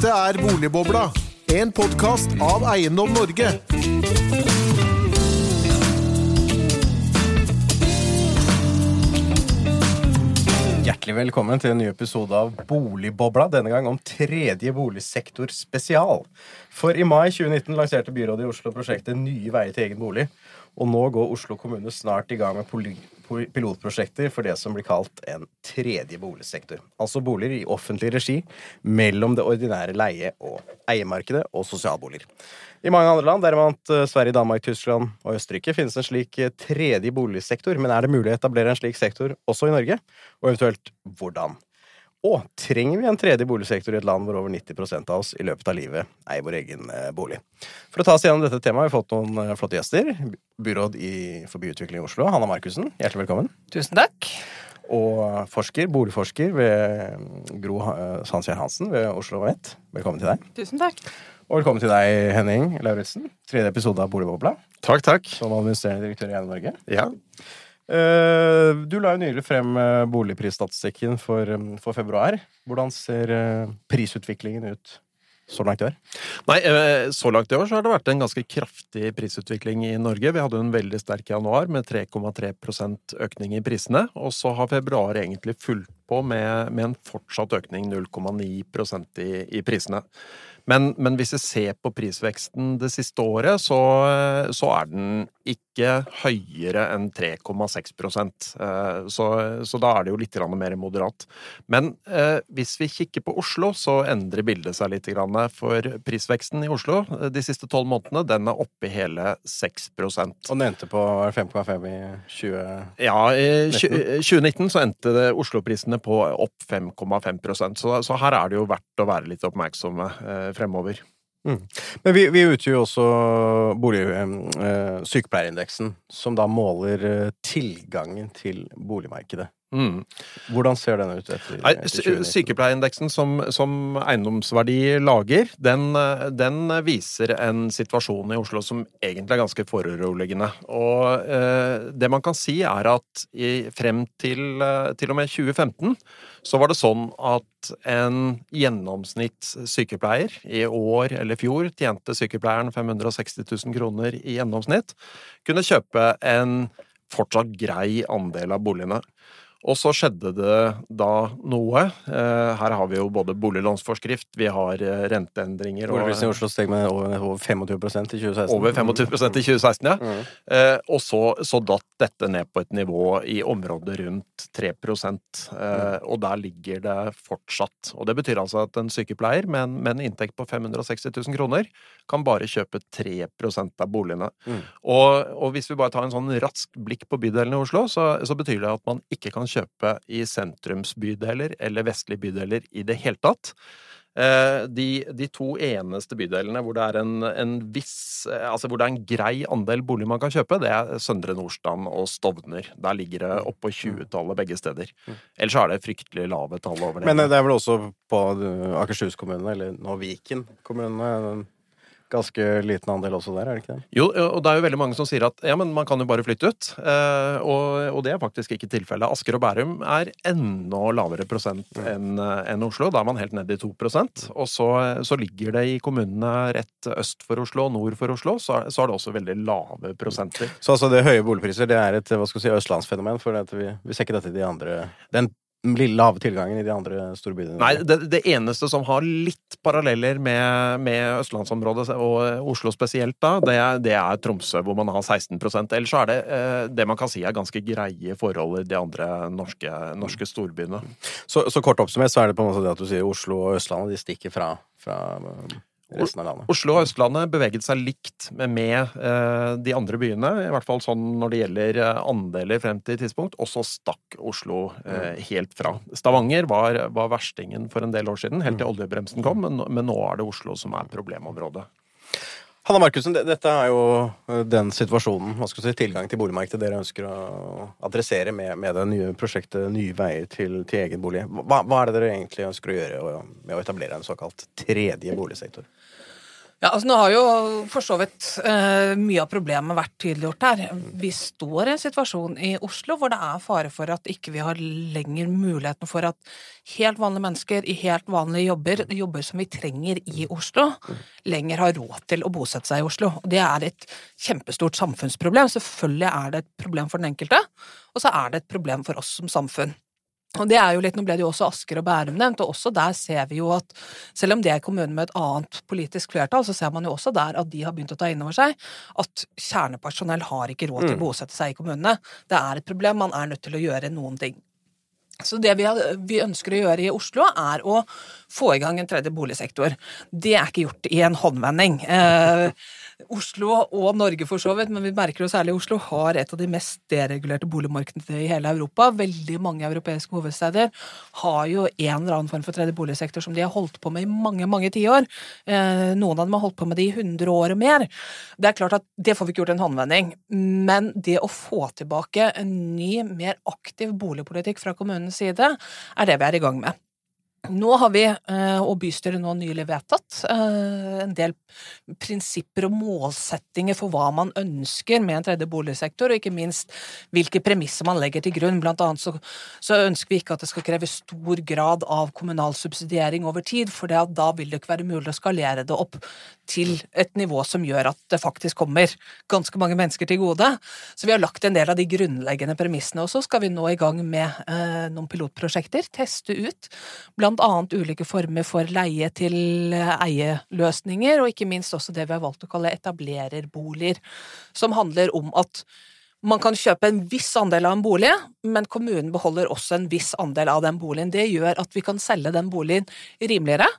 Dette er Boligbobla, en podkast av Eiendom Norge. Hjertelig velkommen til en ny episode av Boligbobla, denne gang om tredje boligsektor spesial. For i mai 2019 lanserte byrådet i Oslo prosjektet Nye veier til egen bolig. Og nå går Oslo kommune snart i gang med pilotprosjekter for det som blir kalt en tredje boligsektor. Altså boliger i offentlig regi mellom det ordinære leie- og eiemarkedet og sosialboliger. I mange andre land, deriblant eh, Sverige, Danmark, Tyskland og Østerrike, finnes en slik eh, tredje boligsektor. Men er det mulig å etablere en slik sektor også i Norge? Og eventuelt hvordan? Og trenger vi en tredje boligsektor i et land hvor over 90% av oss i løpet av livet eier vår egen eh, bolig? For å ta oss gjennom dette temaet har vi fått noen eh, flotte gjester. Byråd i, for byutvikling i Oslo, Hanna Markussen. Hjertelig velkommen. Tusen takk. Og forsker, boligforsker ved mm, Gro eh, Hansen ved Oslo OsloMet. Velkommen til deg. Tusen takk. Og velkommen til deg, Henning Lauritzen. Tredje episode av Boligbobla Takk, takk. som administrerende direktør i Eiendom Norge. Ja. Eh, Du la jo nylig frem eh, boligprisstatistikken for, eh, for februar. Hvordan ser prisutviklingen ut så langt i år? Nei, så langt i år så har det vært en ganske kraftig prisutvikling i Norge. Vi hadde en veldig sterk januar med 3,3% økning i prisene. Og så har februar egentlig fulgt på med, med en fortsatt økning, 0,9 i, i prisene. Men, men hvis vi ser på prisveksten det siste året, så, så er den ikke høyere enn 3,6 eh, så, så da er det jo litt mer moderat. Men eh, hvis vi kikker på Oslo, så endrer bildet seg litt. For prisveksten i Oslo eh, de siste tolv månedene, den er oppe i hele 6 Og den endte på er det 5,5 i 20... Ja, i 2019 så endte Oslo-prisene på opp 5,5 så, så her er det jo verdt å være litt oppmerksomme eh, fremover. Men vi, vi utgjør jo også bolig, eh, sykepleierindeksen, som da måler eh, tilgangen til boligmarkedet. Mm. Hvordan ser den ut etter, etter Sykepleierindeksen som, som eiendomsverdi lager, den, den viser en situasjon i Oslo som egentlig er ganske foruroligende. Og eh, det man kan si, er at i, frem til, eh, til og med 2015 så var det sånn at en gjennomsnitt sykepleier i år eller fjor tjente sykepleieren 560 000 kroner i gjennomsnitt, kunne kjøpe en fortsatt grei andel av boligene. Og så skjedde det da noe. Eh, Her har vi jo både boliglånsforskrift, vi har eh, renteendringer og Boligprisen i Oslo steg med over, over 25 i 2016. over 25 i 2016, ja. Mm. Eh, og så, så datt dette ned på et nivå i området rundt 3 eh, og der ligger det fortsatt. Og det betyr altså at en sykepleier med en, med en inntekt på 560 000 kroner kan bare kjøpe 3% av boligene. Mm. Og, og hvis vi bare tar en sånn rask blikk på bydelene i Oslo, så, så betyr det at man ikke kan kjøpe i sentrumsbydeler eller vestlige bydeler i det hele tatt. Eh, De, de to eneste bydelene hvor det er en, en viss eh, Altså hvor det er en grei andel bolig man kan kjøpe, det er Søndre Nordstrand og Stovner. Der ligger det oppå 20-tallet begge steder. Ellers er det fryktelig lave tall over det. Men eh, det er vel også på Akershus kommune, eller nå Viken kommune, ganske liten andel også der, er det ikke det? Jo, og det er jo veldig mange som sier at ja, men man kan jo bare flytte ut. Eh, og, og det er faktisk ikke tilfellet. Asker og Bærum er enda lavere prosent enn en Oslo. Da er man helt nede i 2% Og så, så ligger det i kommunene rett øst for Oslo og nord for Oslo, så, så er det også veldig lave prosenter. Så altså det høye boligpriser det er et hva skal vi si, østlandsfenomen, for at vi, vi ser ikke dette i de andre Den lille lave tilgangen i de andre store byene. Nei, det, det eneste som har litt paralleller med, med østlandsområdet og Oslo spesielt, da, det er, det er Tromsø, hvor man har 16% Ellers er det eh, det man kan si er ganske greie forhold i de andre norske, norske storbyene. Så, så kort oppsummert så er det på en måte det at du sier Oslo og Østlandet de stikker fra, fra resten av landet. Oslo og Østlandet beveget seg likt med, med eh, de andre byene, i hvert fall sånn når det gjelder eh, andeler frem til tidspunkt, og så stakk Oslo eh, helt fra. Stavanger var, var verstingen for en del år siden, helt til oljebremsen kom, men, men nå er det Oslo som er problemområdet. Hanna Markussen, dette er jo den situasjonen, hva skal si, tilgang til boligmarkedet dere ønsker å adressere med, med det nye prosjektet Nye veier til, til egen bolig. Hva, hva er det dere egentlig ønsker å gjøre med å etablere en såkalt tredje boligsektor? Ja, altså Nå har jo for så vidt eh, mye av problemet vært tydeliggjort her. Vi står i en situasjon i Oslo hvor det er fare for at ikke vi har lenger muligheten for at helt vanlige mennesker i helt vanlige jobber, jobber som vi trenger i Oslo, lenger har råd til å bosette seg i Oslo. Det er et kjempestort samfunnsproblem. Selvfølgelig er det et problem for den enkelte, og så er det et problem for oss som samfunn. Og det er jo litt, Nå ble det jo også Asker og Bærum nevnt, og også der ser vi jo at selv om det er kommunen med et annet politisk flertall, så ser man jo også der at de har begynt å ta inn over seg at kjernepersonell har ikke råd til å bosette seg i kommunene. Det er et problem, man er nødt til å gjøre noen ting. Så det vi, har, vi, ønsker å gjøre i Oslo, er å få i gang en tredje boligsektor. Det er ikke gjort i en håndvending. Eh, Oslo og Norge for så vidt, men vi merker jo særlig Oslo, har et av de mest deregulerte boligmarkedene i hele Europa. Veldig mange europeiske hovedsteder har jo en eller annen form for tredje boligsektor som de har holdt på med i mange, mange tiår. Eh, noen av dem har holdt på med det i 100 år og mer. Det er klart at det får vi ikke gjort en håndvending, men det å få tilbake en ny, mer aktiv boligpolitikk fra kommunens side, er det vi er i gang med. Nå har vi, eh, og bystyret nå nylig vedtatt, eh, en del prinsipper og målsettinger for hva man ønsker med en tredje boligsektor, og ikke minst hvilke premisser man legger til grunn. Blant annet så, så ønsker vi ikke at det skal kreve stor grad av kommunal subsidiering over tid, for da vil det ikke være mulig å skalere det opp til et nivå som gjør at det faktisk kommer ganske mange mennesker til gode. Så vi har lagt en del av de grunnleggende premissene, og så skal vi nå i gang med eh, noen pilotprosjekter, teste ut blant annet ulike former for leie til eie-løsninger, og ikke minst også det vi har valgt å kalle etablererboliger, som handler om at man kan kjøpe en viss andel av en bolig, men kommunen beholder også en viss andel av den boligen. Det gjør at vi kan selge den boligen rimeligere,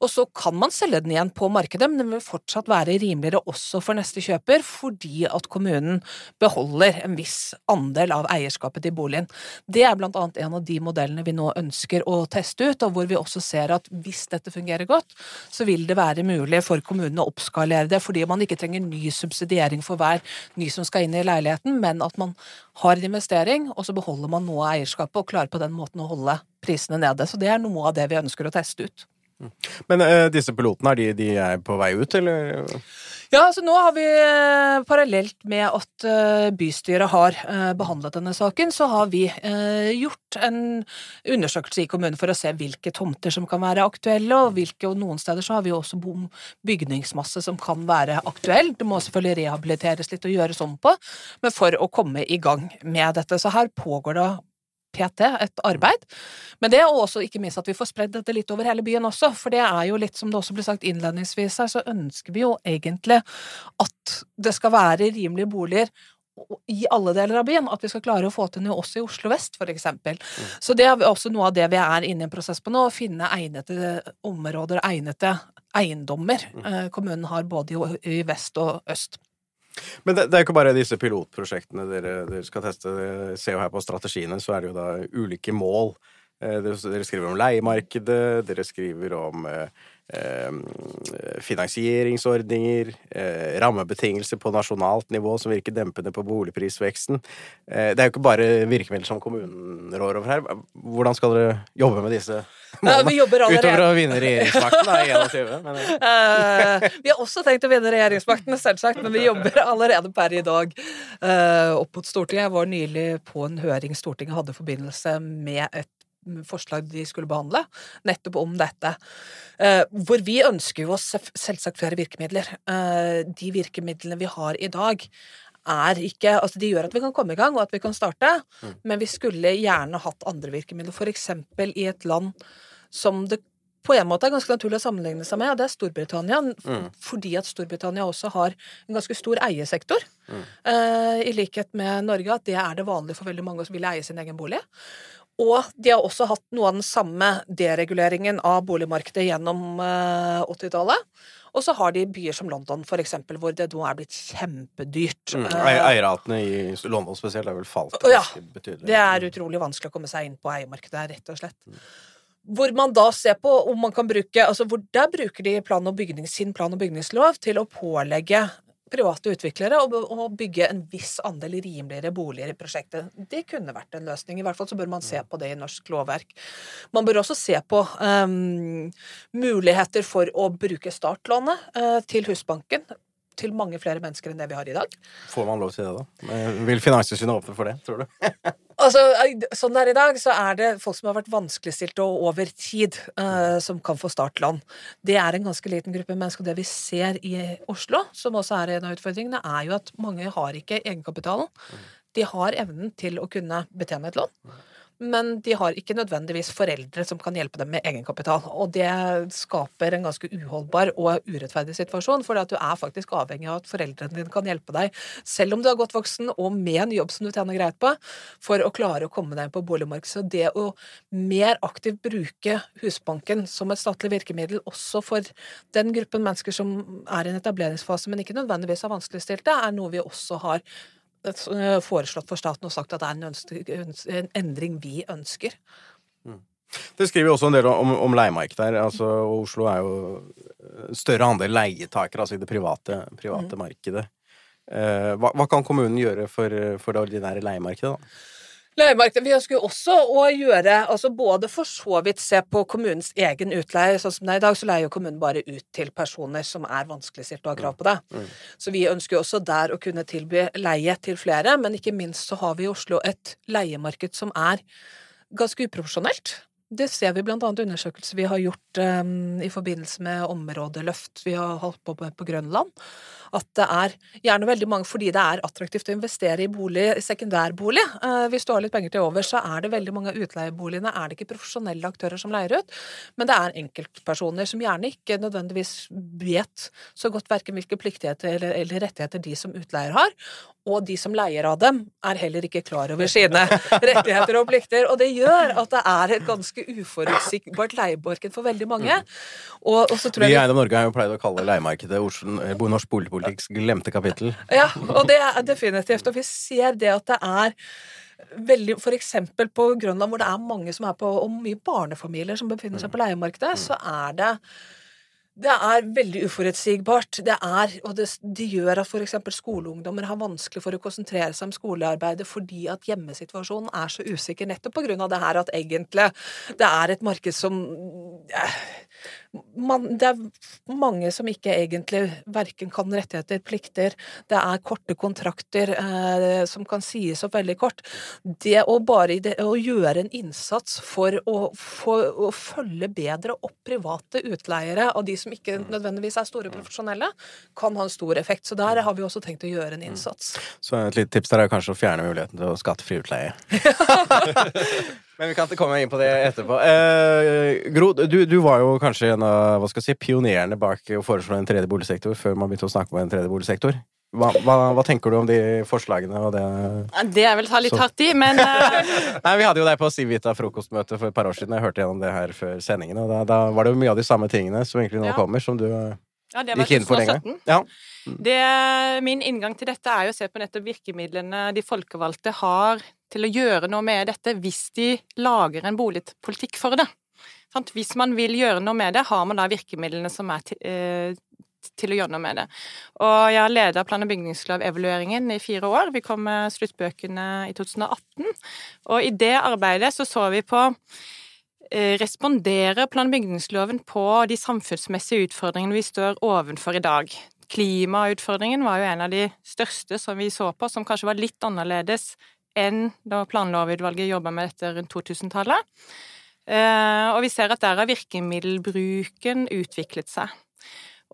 og så kan man selge den igjen på markedet, men den vil fortsatt være rimeligere også for neste kjøper, fordi at kommunen beholder en viss andel av eierskapet til boligen. Det er blant annet en av de modellene vi nå ønsker å teste ut, og hvor vi også ser at hvis dette fungerer godt, så vil det være mulig for kommunene å oppskalere det, fordi man ikke trenger ny subsidiering for hver ny som skal inn i leiligheten, men at man har en investering, og så beholder man noe av eierskapet og klarer på den måten å holde prisene nede. Så det er noe av det vi ønsker å teste ut. Men uh, disse pilotene, er de, de, er på vei ut, eller? Ja, så nå har vi uh, parallelt med at uh, bystyret har behandlet denne saken, så har vi gjort en undersøkelse i kommunen for å se hvilke tomter som kan være aktuelle, og hvilke, og noen steder så har vi også bygningsmasse som kan være aktuell. Det må selvfølgelig rehabiliteres litt og gjøres om på, men for å komme i gang med dette. Så her pågår det PT et arbeid. Men det, er også ikke minst at vi får spredd dette litt over hele byen også. For det er jo litt som det også ble sagt innledningsvis her, så ønsker vi jo egentlig at det skal være rimelige boliger i alle deler av byen, at vi skal klare å få til noe også i Oslo vest, for eksempel. Mm. Så det er også noe av det vi er inne i en prosess på nå, å finne egnede områder, egnede eiendommer mm. Eh, kommunen har både i vest og øst. Men det, det, er jo ikke bare disse pilotprosjektene dere, dere, skal teste. Se jo her på strategiene, så er det jo da ulike mål. Eh, dere skriver om leiemarkedet, dere skriver om eh, eh, finansieringsordninger, rammebetingelser på nasjonalt nivå som virker dempende på boligprisveksten. Det er jo ikke bare virkemidler som kommunen rår over her. Hvordan skal dere jobbe med disse målene? Utover å vinne regjeringsmakten da, i 21. Men, vi har også tenkt å vinne regjeringsmakten, selvsagt, men vi jobber allerede per i dag opp mot Stortinget. Jeg var nylig på en høring Stortinget hadde i forbindelse med et forslag de skulle behandle, nettopp om dette. Uh, hvor vi ønsker jo selvsagt flere virkemidler. Uh, de virkemidlene vi har i dag, er ikke Altså, de gjør at vi kan komme i gang, og at vi kan starte, mm. men vi skulle gjerne hatt andre virkemidler. For eksempel i et land som det på en måte er ganske naturlig å sammenligne seg med, og det er Storbritannia. Mm. Fordi at Storbritannia også har en ganske stor eiesektor, mm. uh, i likhet med Norge, at det er det vanlige for veldig mange som vil eie sin egen bolig. Og de har også hatt noe av den samme dereguleringen av boligmarkedet gjennom 80-tallet. Eh, og så har de byer som London, for eksempel, hvor det nå er blitt kjempedyrt. Mm, eh, Eierratene i London spesielt har vel falt ja, betydelig. Det er utrolig vanskelig å komme seg inn på eiermarkedet, rett og slett. Mm. Hvor man da ser på om man kan bruke altså hvor Der bruker de plan og bygning, sin plan- og bygningslov til å pålegge private utviklere og, bygge en viss andel rimeligere boliger i prosjektet. Det kunne vært en løsning. I hvert fall så bør man se på det i norsk lovverk. Man bør også se på um, muligheter for å bruke startlånet uh, til Husbanken til mange flere mennesker enn det vi har i dag. Får man lov til det, da? Eh, vil Finanstilsynet åpne for det, tror du? altså, Sånn det er i dag, så er det folk som har vært vanskeligstilte og over tid, uh, som kan få startlån. Det er en ganske liten gruppe mennesker. Og det vi ser i Oslo, som også er en av utfordringene, er jo at mange har ikke egenkapitalen. De har evnen til å kunne betjene et lån men de har ikke nødvendigvis foreldre som kan hjelpe dem med egenkapital. Og det skaper en ganske uholdbar og urettferdig situasjon, for du er faktisk avhengig av at foreldrene dine kan hjelpe deg, selv om du er godt voksen og med en jobb som du tjener greit på, for å klare å komme deg inn på boligmarkedet. Så det å mer aktivt bruke Husbanken som et statlig virkemiddel også for den gruppen mennesker som er i en etableringsfase, men ikke nødvendigvis er vanskeligstilte, er noe vi også har foreslått for staten og sagt at det er en, en endring vi ønsker. Mm. Det skriver jo også en del om, om leiemarkedet her. Altså, Oslo er jo større andel leietakere, altså i det private, private mm. markedet. Eh, hva, hva, kan kommunen gjøre for, for det ordinære leiemarkedet, da? Leiemarkedet. Vi ønsker jo også å gjøre altså Både for så vidt se på kommunens egen utleie. Sånn som det er i dag, så leier jo kommunen bare ut til personer som er vanskeligstilt og har krav på det. Mm. mm. Så vi ønsker jo også der å kunne tilby leie til flere, men ikke minst så har vi i Oslo et leiemarked som er ganske uprofesjonelt. Det ser vi blant annet undersøkelser vi har gjort um, i forbindelse med områdeløft vi har holdt på med på Grønland. At det er gjerne veldig mange fordi det er attraktivt å investere i bolig, sekundærbolig. Uh, hvis du har litt penger til over, så er det veldig mange av utleieboligene er det ikke profesjonelle aktører som leier ut, men det er enkeltpersoner som gjerne ikke nødvendigvis vet så godt verken hvilke pliktigheter eller, eller rettigheter de som utleier har, og de som leier av dem, er heller ikke klar over sine rettigheter og plikter. Og det gjør at det er et ganske uforutsigbart leiemarked for veldig mange. Og, og Vi i Eiendom Norge har jo pleid å kalle leiemarkedet Oslo, norsk boligpolitikks glemte kapittel. Ja, og det er definitivt. Og vi ser det at det er veldig For eksempel på Grønland, hvor det er mange som er på, og mye barnefamilier som befinner seg på leiemarkedet, så er det det er veldig uforutsigbart. Det er, og det, det gjør at f.eks. skoleungdommer har vanskelig for å konsentrere seg om skolearbeidet fordi at hjemmesituasjonen er så usikker nettopp av det her at egentlig det er et marked som eh, man, det er mange som ikke egentlig verken kan rettigheter, plikter. Det er korte kontrakter eh, som kan sies opp veldig kort. Det å bare det, å gjøre en innsats for å, for å, følge bedre opp private utleiere av de som ikke nødvendigvis er store profesjonelle, kan ha en stor effekt. Så der har vi også tenkt å gjøre en innsats. Så et lite tips der er kanskje å fjerne muligheten til å skattefri utleie. Men vi kan ikke komme inn på det etterpå. Eh, Gro, du, du, var jo kanskje en av hva skal jeg si, pionerene bak å foreslå en tredje boligsektor før man begynte å snakke om en tredje boligsektor. Hva, hva, hva, tenker du om de forslagene? Og det, det er vel ta litt hardt i, men uh... Nei, Vi hadde jo deg på Civita frokostmøte for et par år siden. Jeg hørte gjennom det her før sendingen. Og da, da var det jo mye av de samme tingene som egentlig nå ja. kommer, som du ja, for den gang. Ja. Det, min inngang til dette er jo å se på nettopp virkemidlene de folkevalgte har til å gjøre noe med dette hvis de lager en boligpolitikk for det. Hvis man vil gjøre noe med det, har man da virkemidlene som er til, å gjøre noe med det. Og jeg har leda plan- og bygningslovevalueringen i fire år. Vi kom med sluttbøkene i 2018. Og i det arbeidet så så vi på eh, Responderer plan- og bygningsloven på de samfunnsmessige utfordringene vi står overfor i dag? Klimautfordringen var jo en av de største som vi så på, som kanskje var litt annerledes enn da planlovutvalget jobba med dette rundt 2000-tallet. Eh, og vi ser at der har virkemiddelbruken utviklet seg.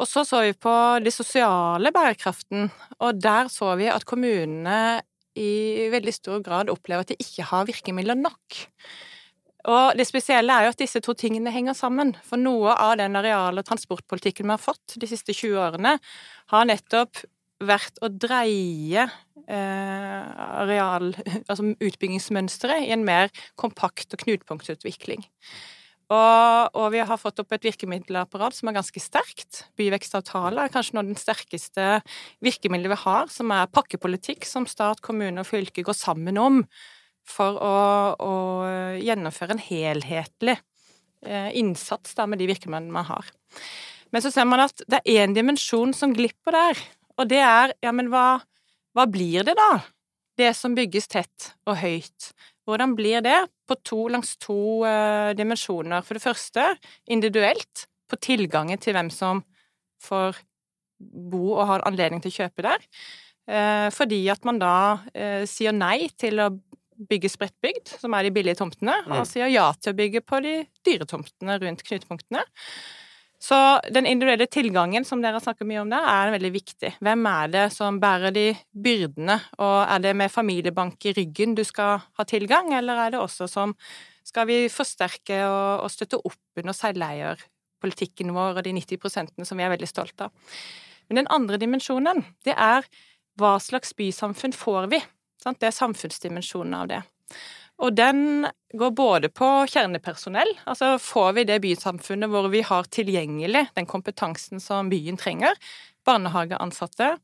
Og så så vi på den sosiale bærekraften, og der så vi at kommunene i veldig stor grad opplever at de ikke har virkemidler nok. Og det spesielle er jo at disse to tingene henger sammen. For noe av den areal- og transportpolitikken vi har fått de siste 20 årene, har nettopp vært å dreie eh, areal, altså utbyggingsmønsteret, i en mer kompakt og knutepunktutvikling. Og, og, vi har fått opp et virkemiddelapparat som er ganske sterkt. Byvekstavtale er kanskje noe av den sterkeste virkemidlet vi har, som er pakkepolitikk som stat, kommune og fylke går sammen om for å, å gjennomføre en helhetlig eh, innsats da, med de virkemidlene man har. Men så ser man at det er én dimensjon som glipper der, Og det er ja, men hva, hva blir det, da? Det som bygges tett og høyt. Hvordan blir det på to, langs to uh, dimensjoner? For det første individuelt, på tilgangen til hvem som får bo og har anledning til å kjøpe der. Uh, fordi at man da uh, sier nei til å bygge spredtbygd, som er de billige tomtene, mm. og sier ja til å bygge på de dyre tomtene rundt knutepunktene. Så den individuelle tilgangen som dere snakker mye om der, er veldig viktig. Hvem er det som bærer de byrdene, og er det med familiebank i ryggen du skal ha tilgang, eller er det også som skal vi forsterke og, og støtte opp under seileierpolitikken vår og de 90 prosentene som vi er veldig stolte av. Men den andre dimensjonen, det er hva slags bysamfunn får vi? Sant? Det er samfunnsdimensjonen av det. Og den går både på kjernepersonell, altså får vi det bysamfunnet hvor vi har tilgjengelig den kompetansen som byen trenger, barnehageansatte,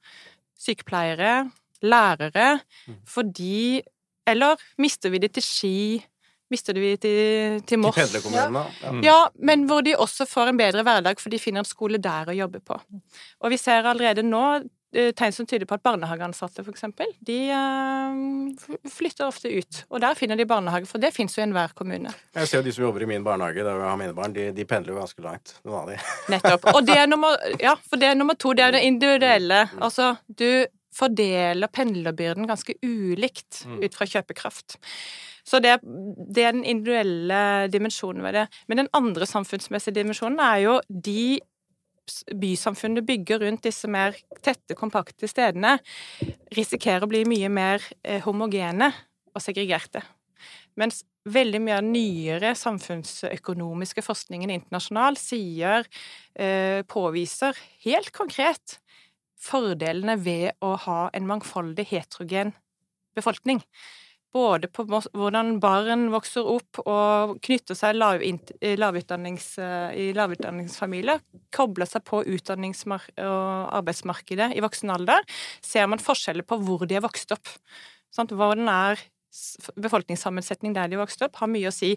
sykepleiere, lærere, mm. fordi Eller mister vi det til Ski, mister vi det til, til Moss? Til pendlerkommunene, ja. ja. Men hvor de også får en bedre hverdag, for de finner en skole der å jobbe på. Og vi ser allerede nå tegn som tyder på at barnehageansatte, eksempel, de uh, flytter ofte ut. Og der finner de barnehage, for det fins jo i enhver kommune. Jeg ser jo de som jobber i min barnehage, der jeg har mine barn, de, de pendler jo ganske langt. Noen av de. Nettopp. Og det er nummer, ja, for det er nummer to, det er det individuelle. Mm. Altså, du fordeler pendlerbyrden ganske ulikt mm. ut fra kjøpekraft. Så det, det, er den individuelle dimensjonen ved det. Men den andre samfunnsmessige dimensjonen er jo de bysamfunnet bygger rundt disse mer tette, kompakte stedene, risikerer å bli mye mer eh, homogene og segregerte. Mens veldig mye av den nyere samfunnsøkonomiske forskningen internasjonal sier, eh, påviser helt konkret fordelene ved å ha en mangfoldig, heterogen befolkning både på hvordan barn vokser opp og knytter seg i, lavutdannings, i lavutdanningsfamilier, kobler seg på utdannings- og arbeidsmarkedet i voksen alder, ser man forskjeller på hvor de er vokst opp. Sånn, Hvordan er befolkningssammensetning der de vokste opp, har mye å si.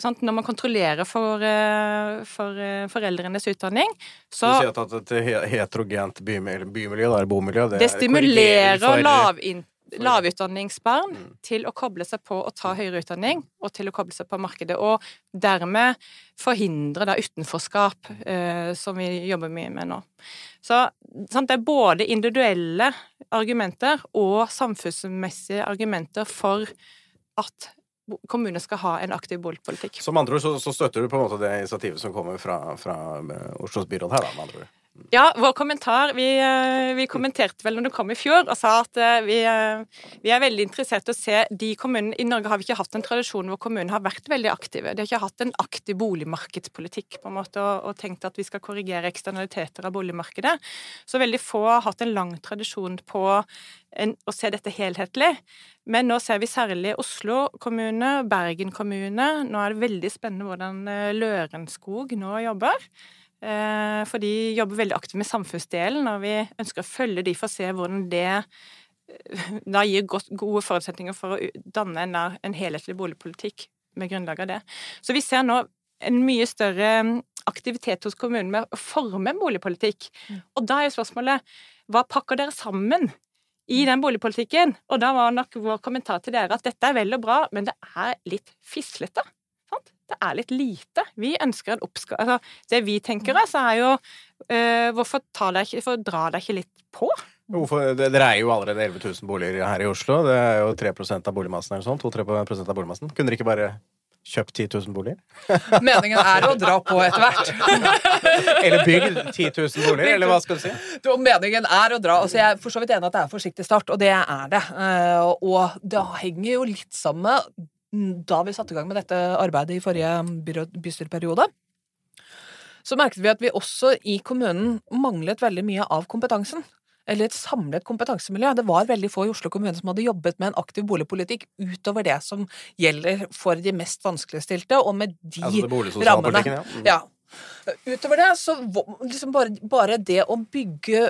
Sånn, Når man kontrollerer for, eh, for eh, foreldrenes utdanning, så Du sier at et heterogent bymiljø, bymiljø eller bomiljø Det, det stimulerer for... lavutdanning lavutdanningsbarn mm. til å koble seg på å ta høyere utdanning, og til å koble seg på markedet. Og dermed forhindre da utenforskap, eh, som vi jobber mye med nå. Så sant, det er både individuelle argumenter og samfunnsmessige argumenter for at kommunene skal ha en aktiv boligpolitikk. Som andre ord så, så, støtter du på en måte det initiativet som kommer fra, fra eh, Oslos byråd her, da, med andre ord? Ja, vår kommentar vi, eh, vi, kommenterte vel når det kom i fjor, og sa at eh, vi, eh, vi, er veldig interessert i å se de kommunene I Norge har vi ikke hatt en tradisjon hvor kommunene har vært veldig aktive. De har ikke hatt en aktiv boligmarkedspolitikk på en måte, og, og tenkt at vi skal korrigere eksternaliteter av boligmarkedet. Så veldig få har hatt en lang tradisjon på en, å se dette helhetlig. Men nå ser vi særlig Oslo kommune, Bergen kommune. Nå er det veldig spennende hvordan Lørenskog nå jobber. Eh, for de jobber veldig aktivt med samfunnsdelen, og vi ønsker å følge de for å se hvordan det eh, da gir gode forutsetninger for å danne en, helhetlig boligpolitikk med grunnlag av det. Så vi ser nå en mye større mm, aktivitet hos kommunen med å forme en boligpolitikk. Mm. Og da er jo spørsmålet hva pakker dere sammen i den boligpolitikken? Og da var nok vår kommentar til dere at dette er vel og bra, men det er litt fislete det er litt lite. Vi ønsker en oppskal. Altså, det vi tenker oss, er jo uh, hvorfor, deg, hvorfor drar dere ikke litt på? Hvorfor, det, Dere er jo allerede 11 000 boliger her i Oslo. Det er jo 3% av boligmassen eller sånn. 2-3% av boligmassen. Kunne dere ikke bare kjøpt 10 000 boliger? Meningen er å dra på etter hvert. eller bygd 10 000 boliger, eller hva skal du si? Du, meningen er å dra. Altså, jeg er for så vidt enig at det er forsiktig start, og det er det. Uh, og det henger jo litt sammen med da vi satte i gang med dette arbeidet i forrige bystyreperiode, så merket vi at vi også i kommunen manglet veldig mye av kompetansen. Eller et samlet kompetansemiljø. Det var veldig få i Oslo kommune som hadde jobbet med en aktiv boligpolitikk utover det som gjelder for de mest vanskeligstilte, og med de altså rammene. Ja. Mm. ja. Utover det, så liksom bare, bare det å bygge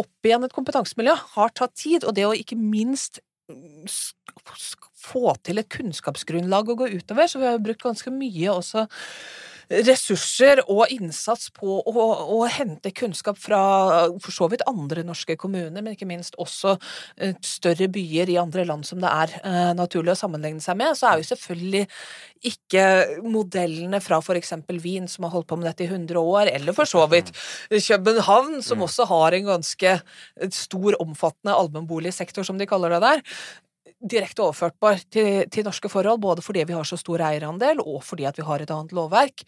opp igjen et kompetansemiljø har tatt tid, og det å ikke minst få til et kunnskapsgrunnlag å gå utover, så vi har brukt ganske mye også ressurser og innsats på å, å, hente kunnskap fra for så vidt andre norske kommuner, men ikke minst også uh, større byer i andre land som det er eh, naturlig å sammenligne seg med, så er jo selvfølgelig ikke modellene fra f.eks. Wien, som har holdt på med dette i 100 år, eller for så vidt København, som mm. også har en ganske stor, omfattende allmennboligsektor, som de kaller det der direkte overførtbar til, til, norske forhold, både fordi vi har så stor eierandel, og fordi vi har et annet lovverk.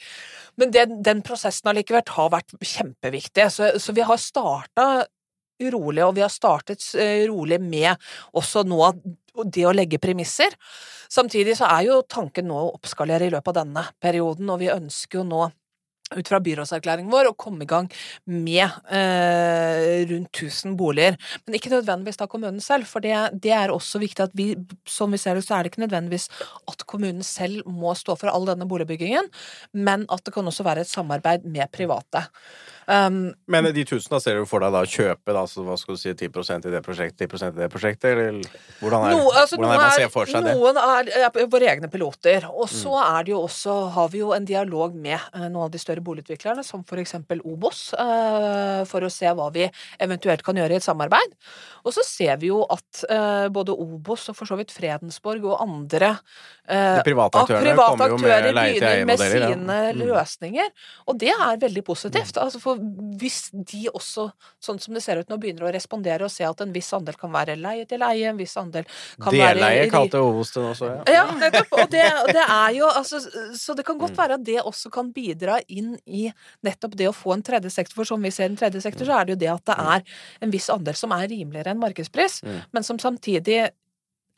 Men den, den prosessen allikevel har vært kjempeviktig. Så, så vi har starta rolig, og vi har startet eh, rolig med også nå det å legge premisser. Samtidig så er jo tanken nå å oppskalere i løpet av denne perioden, og vi ønsker jo nå ut fra byrådserklæringen vår å komme i gang med eh, rundt 1000 boliger. Men ikke nødvendigvis da kommunen selv, for det, det, er også viktig at vi, som vi ser det, så er det ikke nødvendigvis at kommunen selv må stå for all denne boligbyggingen, men at det kan også være et samarbeid med private. Um, men de 1000 da ser du for deg da kjøpe da, så hva skal du si, 10% i det prosjektet, 10% i det prosjektet, eller hvordan er, no, altså, hvordan er man ser for seg det? Noen er, er våre egne piloter, og så mm. er det jo også, har vi jo en dialog med uh, noen av de større boligutviklerne, som f.eks. Obos, uh, for å se hva vi eventuelt kan gjøre i et samarbeid. Og så ser vi jo at uh, både Obos og for så vidt Fredensborg og andre De private aktørene private med leie-til-eie-modeller. Med sine ja. mm. løsninger. Og det er veldig positivt. Mm. Altså for hvis de også, sånn som det ser ut nå, begynner å respondere og se at en viss andel kan være leie til leie, en viss andel kan Deleie være Deleie kalte Obos det også, ja. Ja, nettopp. Og det, det er jo altså Så det kan godt mm. være at det også kan bidra inn i nettopp det å få en tredje sektor. For som vi ser en tredje sektor, så er det jo det at det er en viss andel som er rimeligere enn markedspris, mm. men som samtidig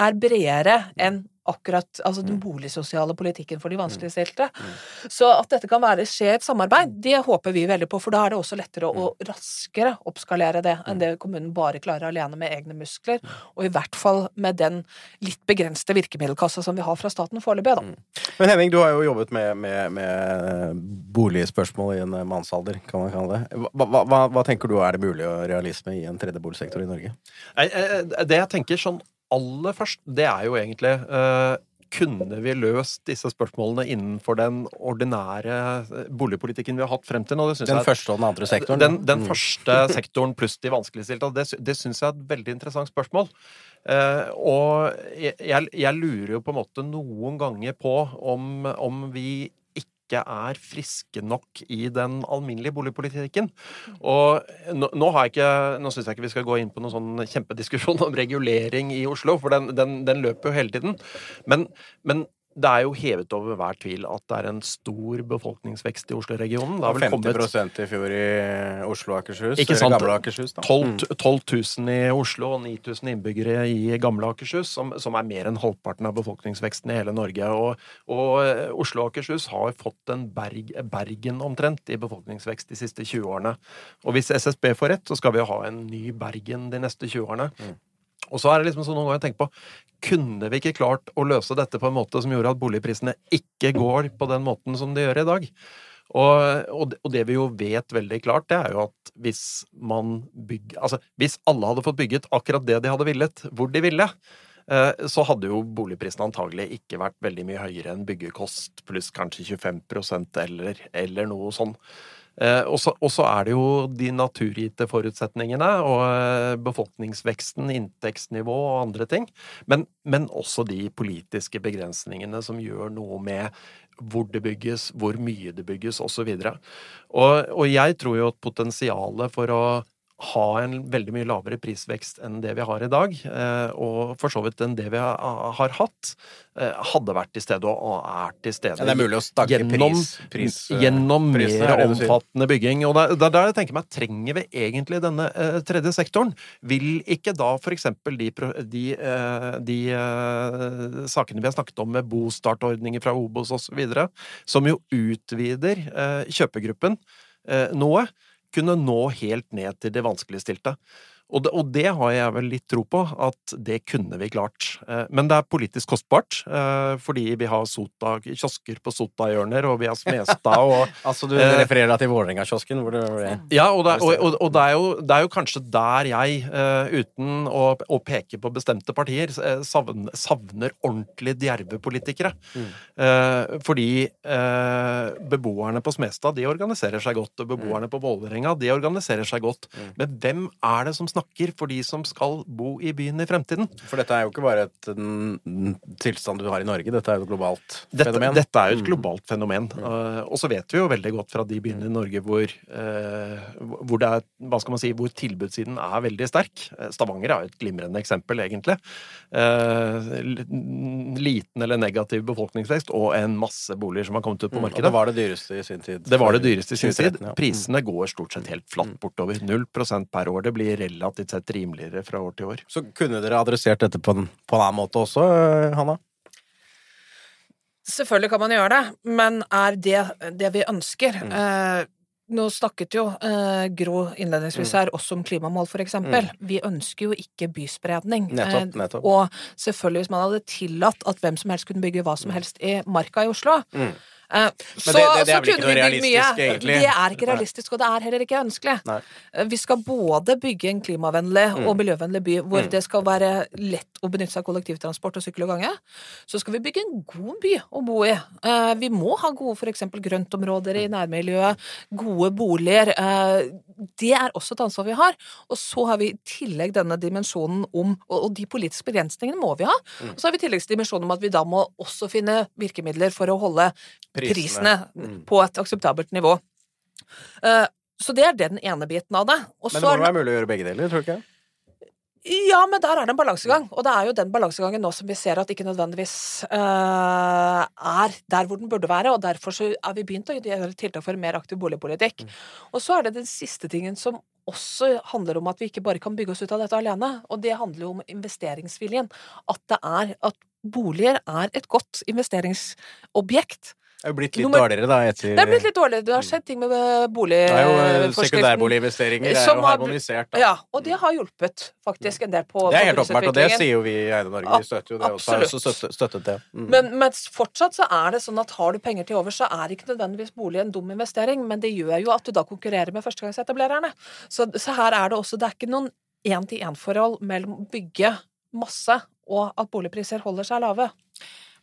er bredere enn akkurat altså den mm. boligsosiale politikken for de vanskeligstilte. Mm. mm. Så at dette kan være, skje et samarbeid, det håper vi veldig på, for da er det også lettere å raskere oppskalere det enn det kommunen bare klarer alene med egne muskler, og i hvert fall med den litt begrensede virkemiddelkassa som vi har fra staten foreløpig, da. Men Henning, du har jo jobbet med, med, med boligspørsmål i en mannsalder, kan man kalle det. Hva, hva, hva, tenker du er det mulig å realisme i en tredje boligsektor i Norge? Det jeg tenker sånn aller først, det er jo egentlig uh, kunne vi løst disse spørsmålene innenfor den ordinære eh, boligpolitikken vi har hatt frem til nå? den jeg, første og den andre sektoren? Den, den mm. første sektoren pluss de vanskeligstilte. Det, det syns jeg er et veldig interessant spørsmål. Uh, og jeg, jeg, lurer jo på en måte noen ganger på om, om vi ikke er friske nok i den alminnelige boligpolitikken. Og nå, nå, ikke, nå syns jeg ikke vi skal gå inn på noen sånn kjempediskusjon om regulering i Oslo, for den, den, den løper jo hele tiden. Men, men det er jo hevet over hver tvil at det er en stor befolkningsvekst i Oslo-regionen. 50 kommet... i fjor i Oslo og Akershus. Ikke sant? Gamle Akershus, da. 12, 12 000 i Oslo og 9000 innbyggere i gamle Akershus, som, som, er mer enn halvparten av befolkningsveksten i hele Norge. Og, og eh, Oslo og Akershus har fått en berg, Bergen omtrent i befolkningsvekst de siste 20 årene. Og hvis SSB får rett, så skal vi ha en ny Bergen de neste 20 årene. Mm. Og så er det liksom sånn noen ganger jeg tenker på Kunne vi ikke klart å løse dette på en måte som gjorde at boligprisene ikke går på den måten som de gjør i dag? Og, og, det, og, det vi jo vet veldig klart, det er jo at hvis man bygger Altså, hvis alle hadde fått bygget akkurat det de hadde villet, hvor de ville, eh, så hadde jo boligprisene antagelig ikke vært veldig mye høyere enn byggekost pluss kanskje 25% eller, eller noe sånn. Eh, og så er det jo de naturgitte forutsetningene og eh, befolkningsveksten, inntektsnivå og andre ting. Men, men også de politiske begrensningene som gjør noe med hvor det bygges, hvor mye det bygges, osv. Og, og, og jeg tror jo at potensialet for å ha en veldig mye lavere prisvekst enn det vi har i dag, eh, og for så vidt enn det vi har hatt, eh, hadde vært til stede og er til stede. Ja, det er mulig å stagge gjennom, pris, pris, gjennom pris, mer omfattende bygging. Og det er der jeg tenker meg, trenger vi egentlig denne uh, tredje sektoren? Vil ikke da for eksempel de, de, de sakene vi har snakket om med bostartordninger fra Obos osv., som jo utvider kjøpegruppen noe, kunne nå helt ned til de vanskeligstilte. Og det, og det har jeg vel litt tro på, at det kunne vi klart. Eh, Men det er politisk kostbart, eh, fordi vi har sota, kiosker på Sotahjørner, og vi har Smestad og Altså, du Eh, refererer deg til Vålerenga-kiosken, hvor det ble Ja, og det, er- og, og, og det, er jo, det er jo kanskje der jeg, uten å, å peke på bestemte partier, savner, savner ordentlig djerve politikere. Mm. fordi beboerne på Smestad de organiserer seg godt, og beboerne på Vålerenga de organiserer seg godt. Men hvem er det som snakker for de som skal bo i byen i fremtiden? For dette er jo ikke bare et mm, tilstand du har i Norge, dette er jo et globalt Dette, fenomen. dette er jo et globalt fenomen. Eh, og så vet vi jo veldig godt fra de byene i Norge hvor, uh, hvor det er, hva skal man si, hvor tilbudssiden er veldig sterk. Eh, Stavanger er jo et glimrende eksempel, egentlig. Uh, liten eller negativ befolkningsvekst og en masse boliger som har kommet ut på Mm, Og markedet. det var det dyreste i sin tid. Det var det dyreste i sin tid. Prisene går stort sett helt Mm. flatt bortover. 0% per år. Det blir relativt sett rimeligere fra år til år. Så kunne dere adressert dette på en, på en annen måte også, eh, Hanna? Selvfølgelig kan man gjøre det, men er det det vi ønsker? Mm. Eh, nå snakket jo eh, Gro innledningsvis Mm. her også om klimamål, for eksempel. Vi ønsker jo ikke byspredning. Nettopp, Eh, og selvfølgelig, hvis man hadde tillatt at hvem som helst kunne bygge hva som helst i marka i Oslo Mm. Eh, så, det- det- det er så vel ikke noe vi bygd mye. realistisk, egentlig? Det er ikke realistisk, og det er heller ikke ønskelig. Nei. Eh, Vi skal både bygge en klimavennlig og miljøvennlig by, hvor Mm. det skal være lett å benytte seg av kollektivtransport og sykkel og gange. Så skal vi bygge en god by å bo i. Eh, Vi må ha gode eksempel grøntområder i nærmiljøet, gode boliger. Det er også et ansvar vi har. Og så har vi i tillegg denne dimensjonen om Og og de politiske begrensningene må vi ha. Og så har vi i tillegg dimensjonen om at vi da må også finne virkemidler for å holde prisene, Mm. på et akseptabelt nivå. Uh, Så det er den ene biten av det. Og Men det må er være mulig å gjøre begge deler, tror du ikke? ja, men der er det en balansegang. Og det er jo den balansegangen nå som vi ser at ikke nødvendigvis uh, er der hvor den burde være. Og derfor så er vi begynt å gjøre tiltak for en mer aktiv boligpolitikk. Og så er det den siste tingen som også handler om at vi ikke bare kan bygge oss ut av dette alene. Og det handler jo om investeringsviljen. At det er at boliger er et godt investeringsobjekt. Det er blitt litt Nummer- dårligere, da, etter Det er blitt litt dårligere. Det har skjedd ting med er eh, jo boligforskriften. sekundærboliginvesteringer er jo harmonisert, da. Ja, og det har hjulpet faktisk en del på Det er helt åpenbart, og det sier jo vi i Eide Norge. Vi støtter jo det også. Har Absolutt. også støttet, støttet det. Mm. Men, men fortsatt så er det sånn at har du penger til over, så er ikke nødvendigvis bolig en dum investering, men det gjør jo at du da konkurrerer med førstegangsetablererne. Så, så her er det også Det er ikke noen én-til-én-forhold mellom å bygge masse og at boligpriser holder seg lave.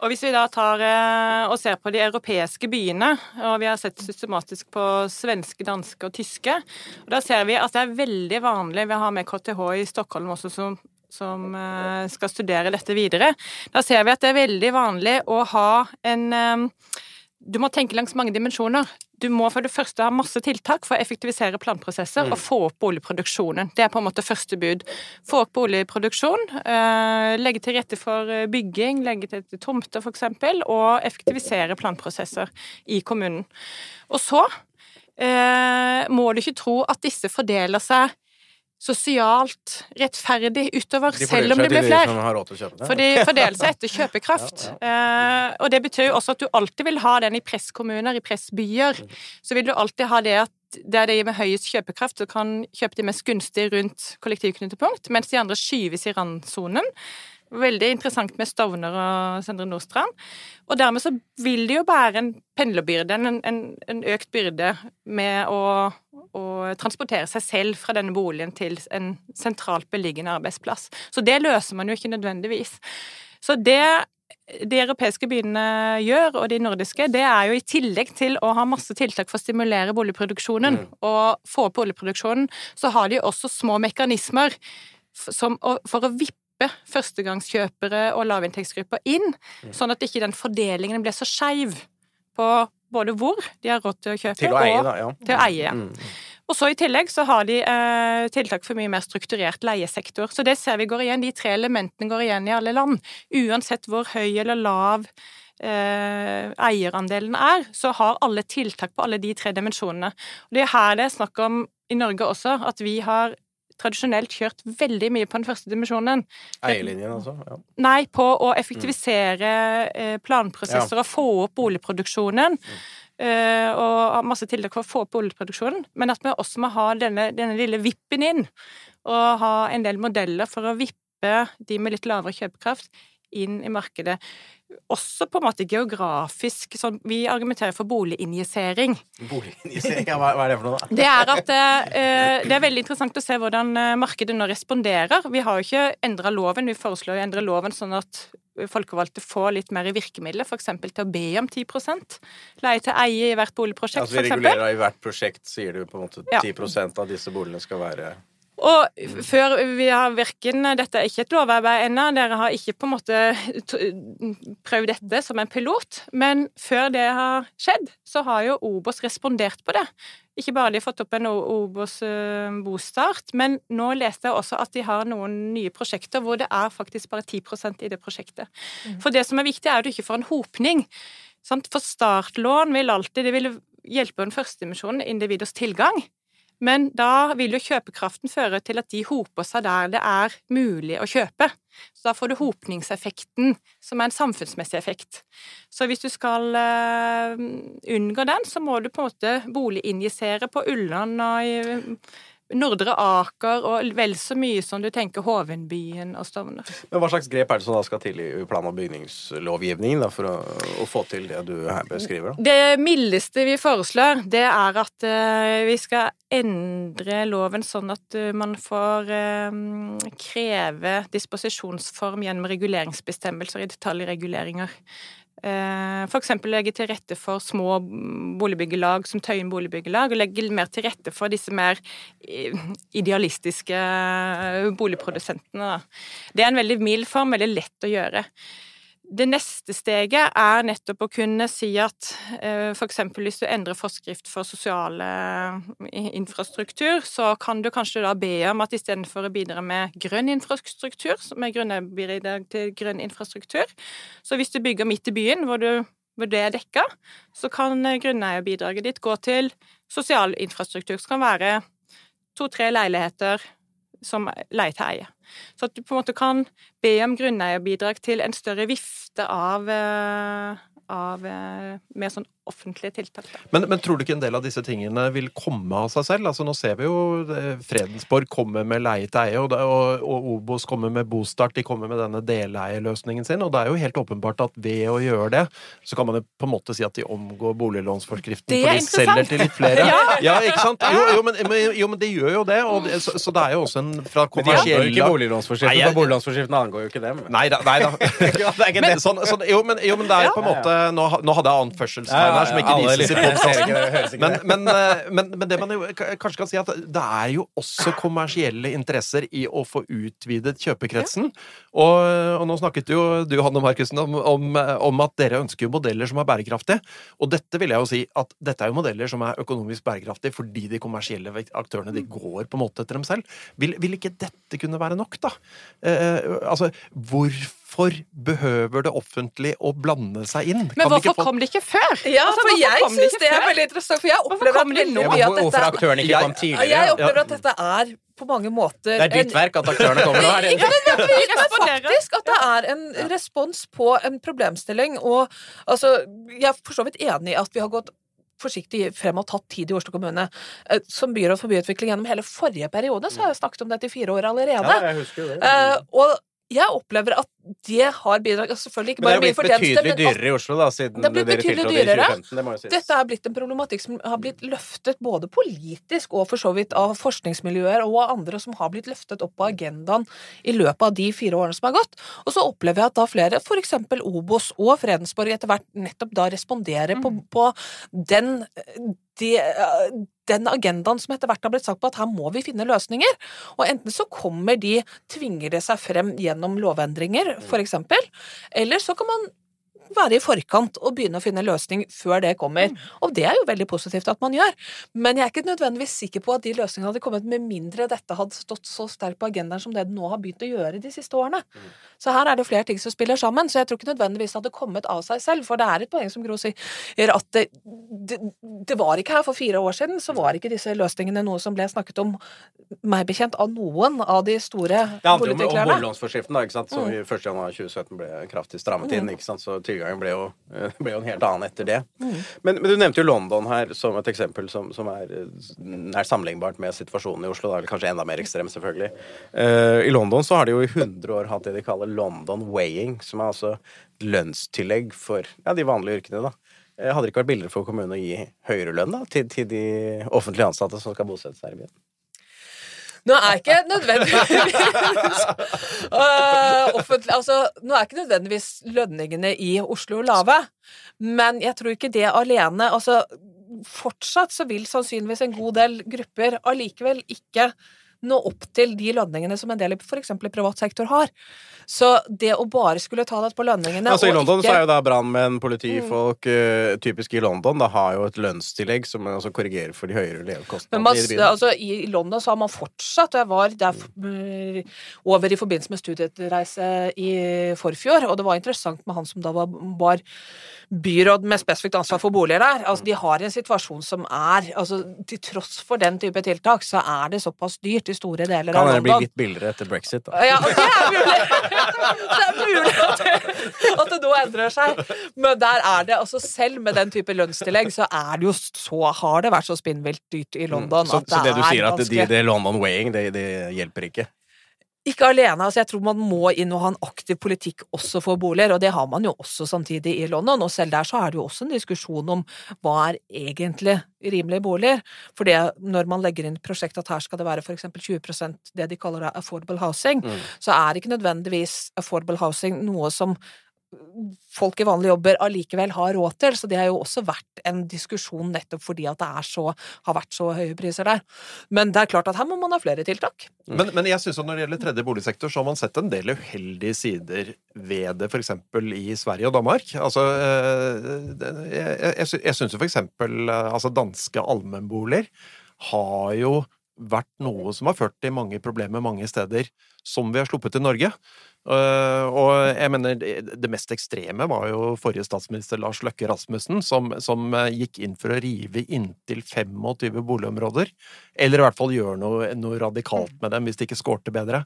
Og hvis vi da tar eh, og ser på de europeiske byene, og vi har sett systematisk på svenske, danske og tyske, og da ser vi at det er veldig vanlig Vi har med KTH i Stockholm også som som eh, skal studere dette videre. Da ser vi at det er veldig vanlig å ha en eh, Du må tenke langs mange dimensjoner. Du må for det første ha masse tiltak for å effektivisere planprosesser og få opp boligproduksjonen. Det er på en måte første bud. Få opp boligproduksjon, eh, legge til rette for eh, bygging, legge til rette tomter f.eks., og effektivisere planprosesser i kommunen. Og så eh, må du ikke tro at disse fordeler seg sosialt rettferdig utover, selv om det blir flere. kjøpe det. For de fordeler seg etter kjøpekraft. Eh, og det betyr jo også at du alltid vil ha den i presskommuner, i pressbyer. Så vil du alltid ha det at det er de med høyest kjøpekraft så kan kjøpe de mest gunstige rundt kollektivknutepunkt, mens de andre skyves i randsonen. Veldig interessant med Stovner og Søndre Nordstrand. Og dermed så vil det jo bære en pendlerbyrde, en, en, en økt byrde med å, å transportere seg selv fra denne boligen til en sentralt beliggende arbeidsplass. Så det løser man jo ikke nødvendigvis. Så det de europeiske byene gjør, og de nordiske, det er jo i tillegg til å ha masse tiltak for å stimulere boligproduksjonen og få opp boligproduksjonen, så har de også små mekanismer som, for å vippe førstegangskjøpere og lavinntektsgrupper inn, sånn at ikke den fordelingen blir så skeiv på både hvor de har råd til å kjøpe, Til å eie, og da. Ja. til å eie. Mm. Og så i tillegg så har de eh, tiltak for mye mer strukturert leiesektor. Så det ser vi går igjen. De tre elementene går igjen i alle land. Uansett hvor høy eller lav eh, eierandelen er, så har alle tiltak på alle de tre dimensjonene. Og det er her det er snakk om i Norge også, at vi har tradisjonelt kjørt veldig mye på den første dimensjonen. Eierlinjen, altså. Ja. Nei, på å effektivisere eh, planprosesser og få opp boligproduksjonen. Mm. og masse tiltak for å få opp boligproduksjonen, men at vi også må ha denne, denne lille vippen inn, og ha en del modeller for å vippe de med litt lavere kjøpekraft inn i markedet. Også på en måte geografisk. Sånn, vi argumenterer for boliginjisering. Boliginjisering, ja, hva hva er det for noe, da? Det er at eh, det er veldig interessant å se hvordan eh, markedet nå responderer. Vi har jo ikke endra loven, vi foreslår å endre loven sånn at folkevalgte får litt mer i virkemidler, f.eks. til å be om 10% leie til eie i hvert boligprosjekt, Altså, vi f.eks. regulerer i hvert prosjekt, sier du på en måte Ja. 10 av disse boligene skal være Og før vi har virken Dette er ikke et lovarbeid ennå, dere har ikke på en måte prøvd dette som en pilot, men før det har skjedd, så har jo Obos respondert på det. Ikke bare de har fått opp en Obos eh, bostart, men nå leste jeg også at de har noen nye prosjekter hvor det er faktisk bare 10% i det prosjektet. For det som er viktig, er at du ikke får en hopning. Sant? For startlån vil alltid det vil hjelpe den første dimensjonen, individets tilgang. Men da vil jo kjøpekraften føre til at de hoper seg der det er mulig å kjøpe. Så da får du hopningseffekten, som er en samfunnsmessig effekt. Så hvis du skal uh, unngå den, så må du på en måte boliginjisere på Ulland og i Nordre Aker og vel så mye som du tenker Hovenbyen og Stovner. Men hva slags grep er det som da skal til i plan- og bygningslovgivningen da, for å, å få til det du her beskriver? Da? Det mildeste vi foreslår, det er at uh, vi skal endre loven sånn at uh, man får uh, kreve disposisjonsform gjennom reguleringsbestemmelser i detaljreguleringer. Eh, For eksempel legge til rette for små boligbyggelag som Tøyen boligbyggelag, og legge mer til rette for disse mer eh, idealistiske boligprodusentene. Det er en veldig mild form, veldig lett å gjøre. Det neste steget er nettopp å kunne si at f.eks. for eksempel hvis du endrer forskrift for sosiale infrastruktur, så kan du kanskje da be om at istedenfor å bidra med grønn infrastruktur, som er grunnebidrag til grønn infrastruktur, så hvis du bygger midt i byen hvor, du, hvor det er dekka, så kan eh, grunneierbidraget ditt gå til sosial infrastruktur, som kan være to-tre leiligheter som leie. Så at du på en måte kan be om grunneierbidrag til en større vifte av, eh, av eh, mer sånn offentlige tiltak. Men, men tror du ikke en del av disse tingene vil komme av seg selv? Altså Nå ser vi jo eh, Fredensborg kommer med leie til eie, og, det- og, og Obos kommer med bostart. De kommer med denne deleieløsningen sin. Og det er jo helt åpenbart at ved å gjøre det, så kan man jo på en måte si at de omgår boliglånsforskriften. For de selger til litt flere. Ja. ja, ikke sant? Jo, jo, men, jo, men det gjør jo det. Og det så, så det er jo også en fra Men de angår jo ikke boliglånsforskriften, Nei, jeg- for boliglånsforskriften angår jo ikke dem. Nei da. Nei, da. Det er ikke det. Sånn, sånn, jo, men, jo, men det er på en måte Nå, nå hadde jeg anførselstegn her som ikke vises i podkasten. Men, men, eh, men, men det man jo kanskje kan si, at det er jo også kommersielle interesser i å få utvidet kjøpekretsen. Og, og nå snakket jo du, Hanne Markussen, om, om, om at dere ønsker jo modeller som er bærekraftige. Og dette vil jeg jo si at dette er jo modeller som er økonomisk bærekraftige fordi de kommersielle aktørene de går på en måte etter dem selv. Vil, vil ikke dette kunne være nok, da? Eh, altså, hvorfor behøver det offentlige å blande seg inn? Men Kan hvorfor få- kom det ikke før? Ja, Altså, for jeg syns det det er veldig interessant, for jeg opplever at det veldig nå? Ja, Hvorfor dette aktørene ikke kom tidligere? Jeg Ja. opplever at dette er på mange måter Det er ditt verk at aktørene kommer nå. Er det? Ikke nødvendigvis, men faktisk at det er en respons på en problemstilling. Og altså, jeg er for så vidt enig i at vi har gått forsiktig frem og tatt tid i Oslo kommune. Eh, Som byråd for byutvikling gjennom hele forrige periode så har jeg snakket om dette i fire år allerede. Ja, jeg husker det. Uh, og jeg opplever at det har altså Selvfølgelig ikke Men det har er blitt betydelig dyrere i Oslo da, siden Det er dere tiltrådte i 2015. Det må jo sies. dette er blitt en problematikk som har blitt løftet både politisk og for så vidt av forskningsmiljøer og av andre som har blitt løftet opp på agendaen i løpet av de fire årene som har gått. Og så opplever jeg at da flere, f.eks. Obos og Fredensborg, etter hvert nettopp da responderer på, på den, de, den agendaen som etter hvert har blitt sagt på at her må vi finne løsninger. Og enten så kommer de, tvinger det seg frem gjennom lovendringer, f.eks., eller så kan man være i forkant og begynne å finne løsning før det kommer. Og det er jo veldig positivt at man gjør. Men jeg er ikke nødvendigvis sikker på at de løsningene hadde kommet med mindre dette hadde stått så sterkt på agendaen som det det nå har begynt å gjøre de siste årene. Så her er det flere ting som spiller sammen. Så jeg tror ikke nødvendigvis det hadde kommet av seg selv. For det er et poeng som Gro sier, at det, det, det var ikke her for fire år siden, så var ikke disse løsningene noe som ble snakket om, meg bekjent, av noen av de store Det handler om, om boliglånsforskriften, da, ikke sant? som mm. 1.1.2017 ble kraftig strammet inn. ikke sant? Så tilgang gang ble jo, eh, ble jo en helt annen etter det. Men, men, du nevnte jo London her som et eksempel som, som er nær sammenlignbart med situasjonen i Oslo. Da er kanskje enda mer ekstrem, selvfølgelig. Uh, I London så har de jo i 100 år hatt det de kaller London weighing, som er altså lønnstillegg for ja, de vanlige yrkene, da. Hadde det ikke vært billigere for kommunen å gi høyere lønn da, til, til de offentlige ansatte som skal bosette seg i byen? Nå er ikke nødvendigvis uh, altså, Nå er ikke nødvendigvis lønningene i Oslo lave, men jeg tror ikke det alene altså, Fortsatt så vil sannsynligvis en god del grupper allikevel ikke nå opp til de lønningene som en del i f.eks. privat sektor har. Så det å bare skulle ta det på lønningene Altså I London ikke... så er jo da brannmenn, politifolk mm. Typisk i London da har jo et lønnstillegg som altså korrigerer for de høyere levekostnadene i Altså, I London så har man fortsatt Jeg var der mm, over i forbindelse med studiereise i forfjor, og det var interessant med han som da var, var byråd med spesifikt ansvar for boliger der. Altså, de har en situasjon som er altså, Til tross for den type tiltak, så er det såpass dyrt i store deler kan av London. Kan det bli litt billigere etter brexit, da? Ja, det er mulig! det er mulig at det, at det nå endrer seg. Men der er det altså Selv med den type lønnstillegg, så er det jo så Har det vært så spinnvilt dyrt i London mm. så, at det, så det du sier, at det, det London weighing, det, det hjelper ikke? Ikke alene. altså Jeg tror man må inn og ha en aktiv politikk også for boliger, og det har man jo også samtidig i London. Og selv der så er det jo også en diskusjon om hva er egentlig rimelige boliger. For det når man legger inn prosjekt at her skal det være f.eks. 20% det de kaller affordable housing, mm. så er ikke nødvendigvis affordable housing noe som folk i vanlige jobber allikevel har råd til. Så det har jo også vært en diskusjon nettopp fordi at det så, har vært så høye priser der. Men det er klart at her må man ha flere tiltak. Men, men jeg synes at når det gjelder tredje boligsektor, så har man sett en del uheldige sider ved det, f.eks. i Sverige og Danmark. Altså, eh, jeg, jeg, jeg syns jo f.eks. Eh, altså danske allmennboliger har jo vært noe som har ført til mange problemer mange steder, som vi har sluppet til Norge. Uh, og jeg mener, det mest ekstreme var jo forrige statsminister Lars Løkke Rasmussen, som, som uh, gikk inn for å rive inntil 25 boligområder. Eller i hvert fall gjøre noe, noe radikalt med dem, hvis det ikke skårte bedre.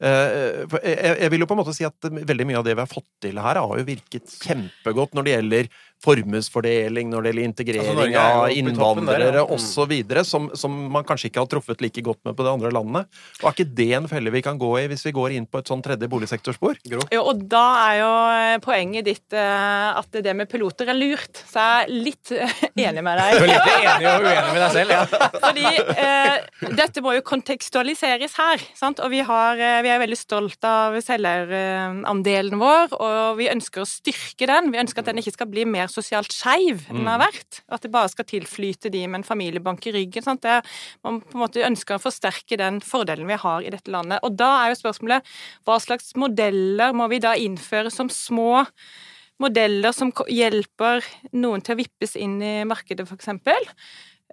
Uh, jeg, jeg, vil jo på en måte si at veldig mye av det vi har fått til her, har jo virket kjempegodt når det gjelder formuesfordeling, når det gjelder integrering altså, av innvandrere ja. osv., som, som man kanskje ikke har truffet like godt med på de andre landene. Og er ikke det en felle vi kan gå i hvis vi går inn på et sånn tredje boligsektorspor? sektorspor. Jo, og da er jo eh, poenget ditt eh, at det med piloter er lurt. Så jeg er litt eh, enig med deg. Du er litt enig og uenig med deg selv, ja. Fordi eh, dette må jo kontekstualiseres her. Sant? Og vi, har, vi er veldig stolt av selgerandelen vår, og vi ønsker å styrke den. Vi ønsker at den ikke skal bli mer sosialt skeiv enn den har vært. At det bare skal tilflyte de med en familiebank i ryggen. Sant? Det, man på en måte ønsker å forsterke den fordelen vi har i dette landet. Og da er jo spørsmålet hva slags modeller må vi da innføre som små modeller som hjelper noen til å vippes inn i markedet, f.eks.,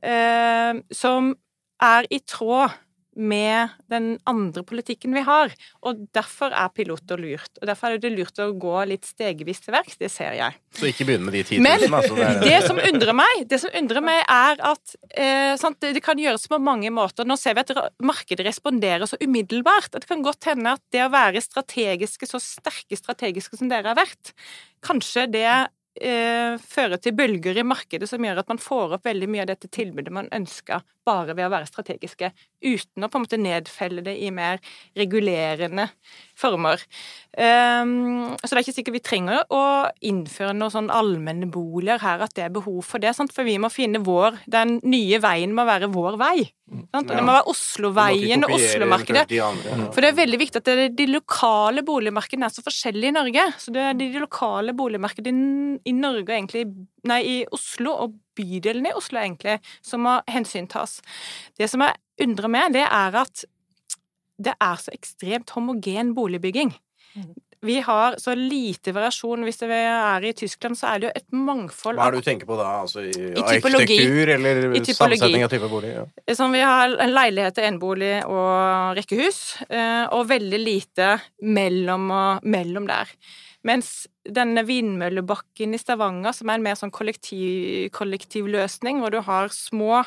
eh, som er i tråd med den andre politikken vi har. Og derfor er piloter lurt. Og derfor er det lurt å gå litt stegvis til verks. Det ser jeg. Så ikke begynne med de 10 000, Men altså, det, det, som undrer meg, det som undrer meg, er at eh, sant, det kan gjøres på mange måter. Nå ser vi at markedet responderer så umiddelbart. At det kan godt hende at det å være strategiske, så sterke strategiske som dere har vært, kanskje det eh, fører til bølger i markedet som gjør at man får opp veldig mye av dette tilbudet man ønsker, bare ved å være strategiske, uten å på en måte nedfelle det i mer regulerende former. Um, så det er ikke sikkert vi trenger å innføre noen sånn allmenne boliger her, at det er behov for det. Sant? For vi må finne vår Den nye veien må være vår vei. Sant? Og det må være Osloveien og Oslomarkedet. For det er veldig viktig at det, de lokale boligmarkedene er så forskjellige i Norge. Så det er de lokale boligmarkedene i Norge egentlig Nei, i Oslo og bydelen i Oslo, egentlig, som må hensyntas. Det som jeg undrer meg, det er at det er så ekstremt homogen boligbygging. Mm. Vi har så lite variasjon. Hvis vi er i Tyskland, så er det jo et mangfold Hva er det du tenker på da? Altså i, I arkitektur eller sammensetning av type bolig? Ja. Som vi har leiligheter, enebolig og rekkehus, eh, og veldig lite mellom, og, mellom der. Mens denne Vindmøllebakken i Stavanger, som er en mer sånn kollektiv, kollektivløsning, hvor du har små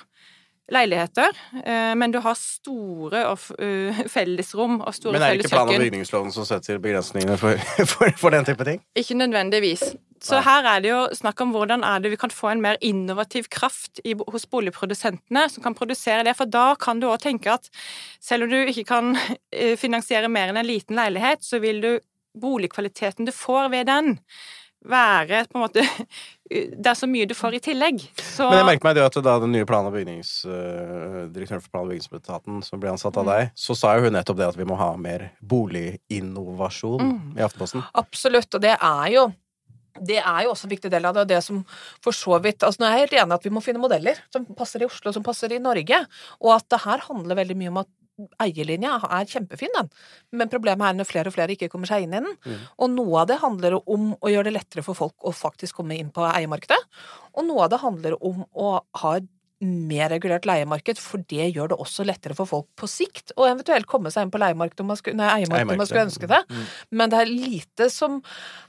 leiligheter, eh, men du har store uh, fellesrom og store felleskjøkken. Men er det ikke plan- og bygningsloven som setter begrensningene for, for, for, den type ting? Ikke nødvendigvis. Så her er det jo snakk om hvordan er det vi kan få en mer innovativ kraft i, hos boligprodusentene som kan produsere det. For da kan du òg tenke at selv om du ikke kan eh, finansiere mer enn en liten leilighet, så vil du boligkvaliteten du får ved den, være på en måte Det er så mye du får i tillegg. Så Men jeg merker meg det at da den nye plan- og bygnings... eh, for plan- og bygningsetaten som ble ansatt av Mm. deg, så sa jo hun nettopp det at vi må ha mer boliginnovasjon Mm. i Aftenposten. Absolutt, og det er jo det er jo også en viktig del av det, og det som for så vidt altså Nå er jeg helt enig at vi må finne modeller som passer i Oslo, som passer i Norge, og at det her handler veldig mye om at eierlinja er kjempefin, den. Men problemet er når flere og flere ikke kommer seg inn i den. Mm. Og noe av det handler om å gjøre det lettere for folk å faktisk komme inn på eiemarkedet. Og noe av det handler om å ha et mer regulert leiemarked, for det gjør det også lettere for folk på sikt å eventuelt komme seg inn på leiemarkedet om man skulle, nei, eiemarkedet om man skulle ønske det. Mm. Men det er lite som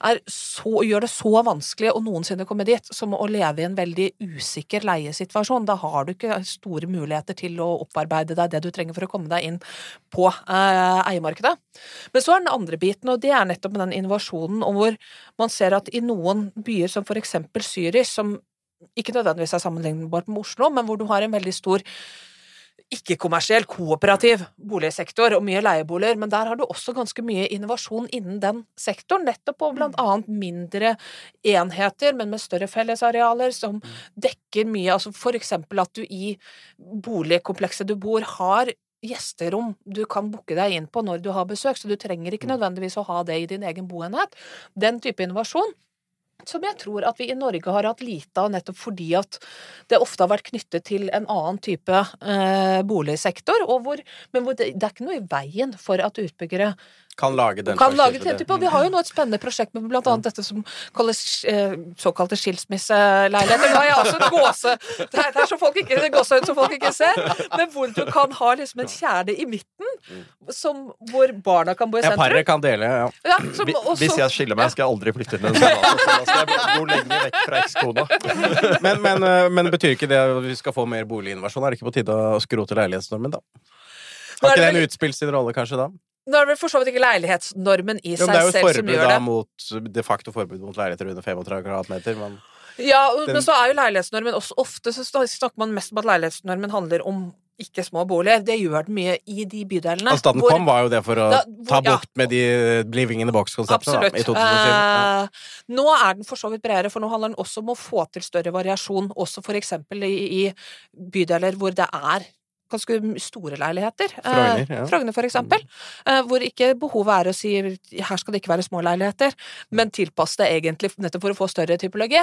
er så, gjør det så vanskelig å noensinne komme dit, som å leve i en veldig usikker leiesituasjon. Da har du ikke store muligheter til å opparbeide deg det du trenger for å komme deg inn på eh, eiemarkedet. Men så er den andre biten, og det er nettopp med den innovasjonen, og hvor man ser at i noen byer som for eksempel Zürich, som ikke nødvendigvis er sammenlignbart med Oslo, men hvor du har en veldig stor ikke-kommersiell, kooperativ boligsektor og mye leieboliger, men der har du også ganske mye innovasjon innen den sektoren, nettopp på blant annet mindre enheter, men med større fellesarealer, som dekker mye, altså for eksempel at du i boligkomplekset du bor, har gjesterom du kan booke deg inn på når du har besøk, så du trenger ikke nødvendigvis å ha det i din egen boenhet. Den type innovasjon som jeg tror at vi i Norge har hatt lite av, nettopp fordi at det ofte har vært knyttet til en annen type eh, boligsektor, hvor, men hvor det, det er ikke noe i veien for at utbyggere Kan lage den kan lage type- den type. Og vi har jo nå et spennende prosjekt med blant annet dette som kalles eh, såkalte skilsmisseleiligheter. Nå er jeg også et gåse... Det er, det er så folk ikke, det gåsehud som folk ikke ser, men hvor du kan ha liksom en kjerne i midten, som, hvor barna kan bo i sentrum. Ja, paret kan dele, ja. Ja, som, også, Hvis jeg skiller meg, skal jeg aldri flytte inn en sånn. Da skal jeg bo lenger vekk fra ekskona. Men, men, eh, men betyr ikke det at vi skal få mer boliginvasjon? Er det ikke på tide å skrote leilighetsnormen, da? Har det ikke den utspilt sin rolle, kanskje, da? Nå er det vel for så vidt ikke leilighetsnormen i Jo, seg det er jo selv som forbud gjør da det. mot de facto forbud mot leiligheter under 35 kvadratmeter. Men Ja, Den- men så er jo leilighetsnormen også Ofte så snakker man mest om at leilighetsnormen handler om ikke små boliger. Det gjør den mye i de bydelene. altså, da den hvor- kom, var jo det for å Da- ta bort ja. med de living in the box-konseptene i 2004. Ja. Eh, nå er den for så vidt bredere, for nå handler den også om å få til større variasjon, også for eksempel i, i bydeler hvor det er ganske store leiligheter. Eh, Frogner, ja. Frogner, for eksempel. Eh, hvor ikke behovet er å si her skal det ikke være små leiligheter, men tilpass det egentlig nettopp for å få større typologi.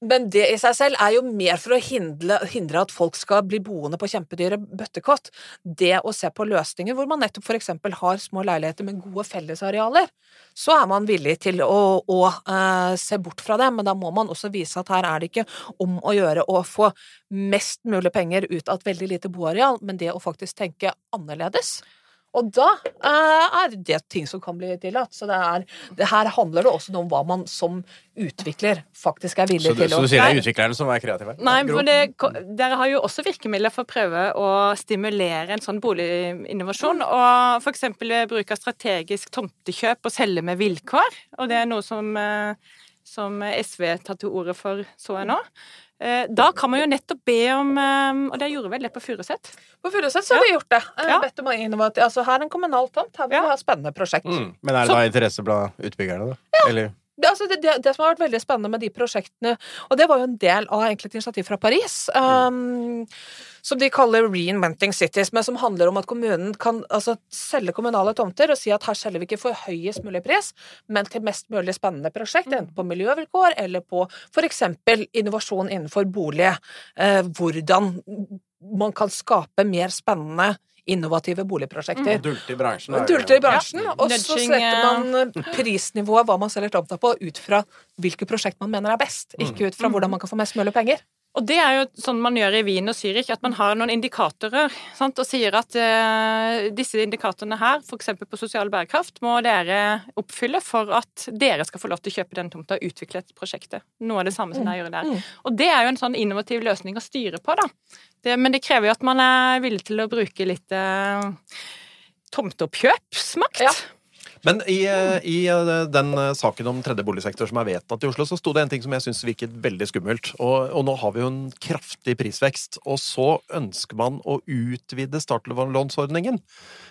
Men det i seg selv er jo mer for å hindre, hindre at folk skal bli boende på kjempedyre bøttekott. Det å se på løsninger hvor man nettopp eksempel har små leiligheter med gode fellesarealer, så er man villig til å, å uh, se bort fra det, men da må man også vise at her er det ikke om å gjøre å få mest mulig penger ut av et veldig lite boareal, men det å faktisk tenke annerledes. Og da eh, er det ting som kan bli tillatt. Så det er, det her handler det også om hva man som utvikler faktisk er villig Så, du, til så du sier det er utviklerne som er kreative? Nei, for det, dere har jo også virkemidler for å prøve å stimulere en sånn boliginnovasjon. Og for eksempel ved bruk av strategisk tomtekjøp og selge med vilkår. Og det er noe som, eh, som SV tar til orde for, så jeg nå. Eh, Da kan man jo nettopp be om eh, Og det gjorde vel det på Furuset? På Furuset så har vi gjort det. Eh, Ja. Bedt om å innovative Altså her er en kommunal tomt, her vil Ja. ha spennende prosjekt. Mm. Men er det da interesse blant utbyggerne, da? Eller? Det, altså, det, det, det som har vært veldig spennende med de prosjektene, og det var jo en del av egentlig et initiativ fra Paris, um, som de kaller Reinventing Cities, men som handler om at kommunen kan altså, selge kommunale tomter og si at her selger vi ikke for høyest mulig pris, men til mest mulig spennende prosjekt, enten på miljøvilkår eller på f.eks. innovasjon innenfor bolig. Uh, hvordan man kan skape mer spennende innovative boligprosjekter. Dulte i bransjen. er Dulte i bransjen, Ja. og så setter man eh, prisnivået, hva man selger tomta på, ut fra hvilke prosjekt man mener er best, ikke ut fra hvordan man kan få mest mulig penger. Og det er jo sånn man gjør i Wien og Zürich, at man har noen indikatorer sant? og sier at eh, disse indikatorene her, f.eks. på sosial bærekraft, må dere oppfylle for at dere skal få lov til å kjøpe den tomta og utvikle et prosjektet. Noe av det samme som dere gjør der. Mm. Og det er jo en sånn innovativ løsning å styre på, da. Det, men det krever jo at man er villig til å bruke litt eh, tomteoppkjøpsmakt. Ja. Men i, eh, i eh, den eh, saken om tredje boligsektor som er vedtatt i Oslo, så sto det en ting som jeg syns virket veldig skummelt. Og, og, nå har vi jo en kraftig prisvekst. Og så ønsker man å utvide startlånsordningen.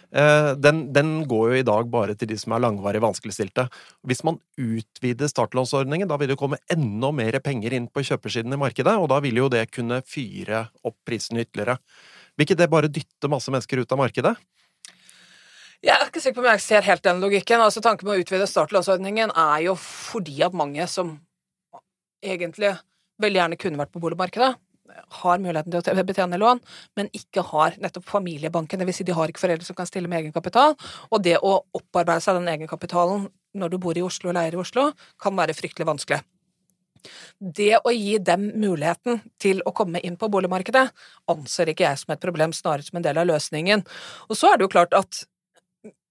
Den, den, går jo i dag bare til de som er langvarig vanskeligstilte. Hvis man utvider startlånsordningen, da vil det komme enda mer penger inn på kjøpersiden i markedet, og da vil jo det kunne fyre opp prisene ytterligere. Vil ikke det bare dytte masse mennesker ut av markedet? Jeg er ikke sikker på om jeg ser helt den logikken. Altså Tanken med å utvide startlånsordningen er jo fordi at mange som egentlig veldig gjerne kunne vært på boligmarkedet, har muligheten til å betjene lån, men ikke har nettopp familiebanken. Dvs. Si de har ikke foreldre som kan stille med egenkapital. Og det å opparbeide seg den egenkapitalen når du bor i Oslo og leier i Oslo, kan være fryktelig vanskelig. Det å gi dem muligheten til å komme inn på boligmarkedet, anser ikke jeg som et problem, snarere som en del av løsningen. Og så er det jo klart at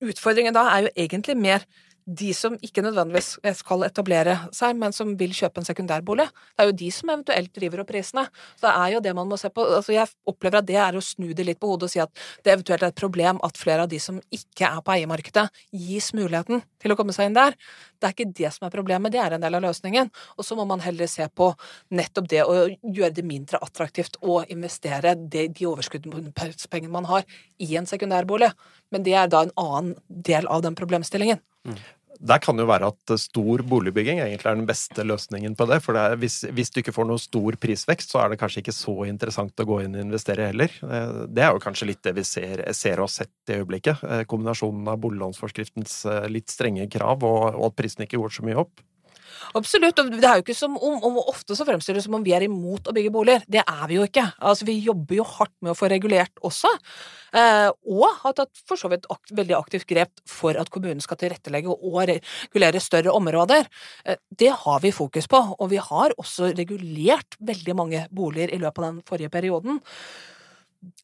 Utfordringen da er jo egentlig mer de som ikke nødvendigvis skal etablere seg, men som vil kjøpe en sekundærbolig. Det er jo de som eventuelt driver opp prisene. Så det er jo det man må se på. Altså jeg opplever at det er å snu det litt på hodet og si at det eventuelt er et problem at flere av de som ikke er på eiemarkedet, gis muligheten til å komme seg inn der. Det er ikke det som er problemet, det er en del av løsningen. Og så må man heller se på nettopp det å gjøre det mindre attraktivt å investere de overskuddspengene man har, i en sekundærbolig. Men det er da en annen del av den problemstillingen. Mm der kan det jo være at stor boligbygging egentlig er den beste løsningen på det. For det er, hvis, hvis, du ikke får noe stor prisvekst, så er det kanskje ikke så interessant å gå inn og investere heller. Eh, det er jo kanskje litt det vi ser, ser og har sett i øyeblikket. Eh, kombinasjonen av boliglånsforskriftens eh, litt strenge krav og, og at prisen ikke går så mye opp. Absolutt. og det er jo ikke som om, om Ofte så fremstiller det som om vi er imot å bygge boliger. Det er vi jo ikke. Altså, Vi jobber jo hardt med å få regulert også. Eh, og har tatt for så vidt akt, veldig aktivt grep for at kommunen skal tilrettelegge og regulere større områder. Eh, det har vi fokus på. Og vi har også regulert veldig mange boliger i løpet av den forrige perioden.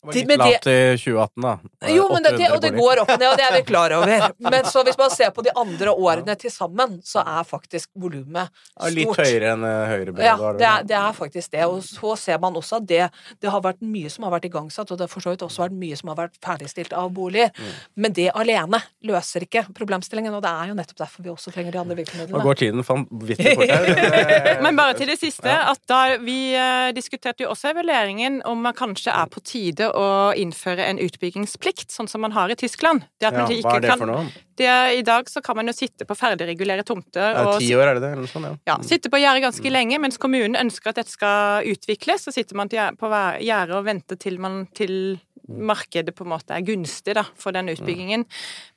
Det var litt det, lavt i 2018, da. Jo, men det, og det går opp ned, og det er vi klar over. Men så hvis man ser på de andre årene til sammen, så er faktisk volumet stort. Litt høyere enn eh, Høyre. Ja, det er, det er, faktisk det. Og så ser man også at det, det, har vært mye som har vært igangsatt, og det har for så vidt også vært mye som har vært ferdigstilt av boliger. Mm. Men det alene løser ikke problemstillingen, og det er jo nettopp derfor vi også trenger de andre virkemidlene. Nå går tiden vanvittig fort her. Men bare til det siste, at da vi uh, diskuterte jo også evalueringen om man kanskje er på tide tide å innføre en utbyggingsplikt, sånn som man har i Tyskland. ja, hva er det for noe? Det, I dag så kan man jo sitte på ferdigregulere tomter. Ja, ti år er det det? Eller sånn, ja. ja. Sitte på gjerdet ganske mm. lenge, mens kommunen ønsker at dette skal utvikles. Så sitter man på gjerdet og venter til man til markedet på en måte er gunstig da, for den utbyggingen.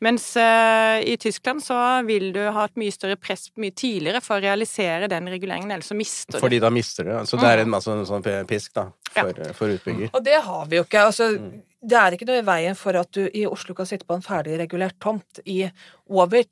Mens uh, i Tyskland så vil du ha et mye større press mye tidligere for å realisere den reguleringen, ellers så mister du Fordi da mister du? Så det er en, altså, en sånn pisk da, for, ja. for utbygger? Og det har vi jo ikke. altså mm det er ikke noe i veien for at du i Oslo kan sitte på en ferdigregulert tomt i over Er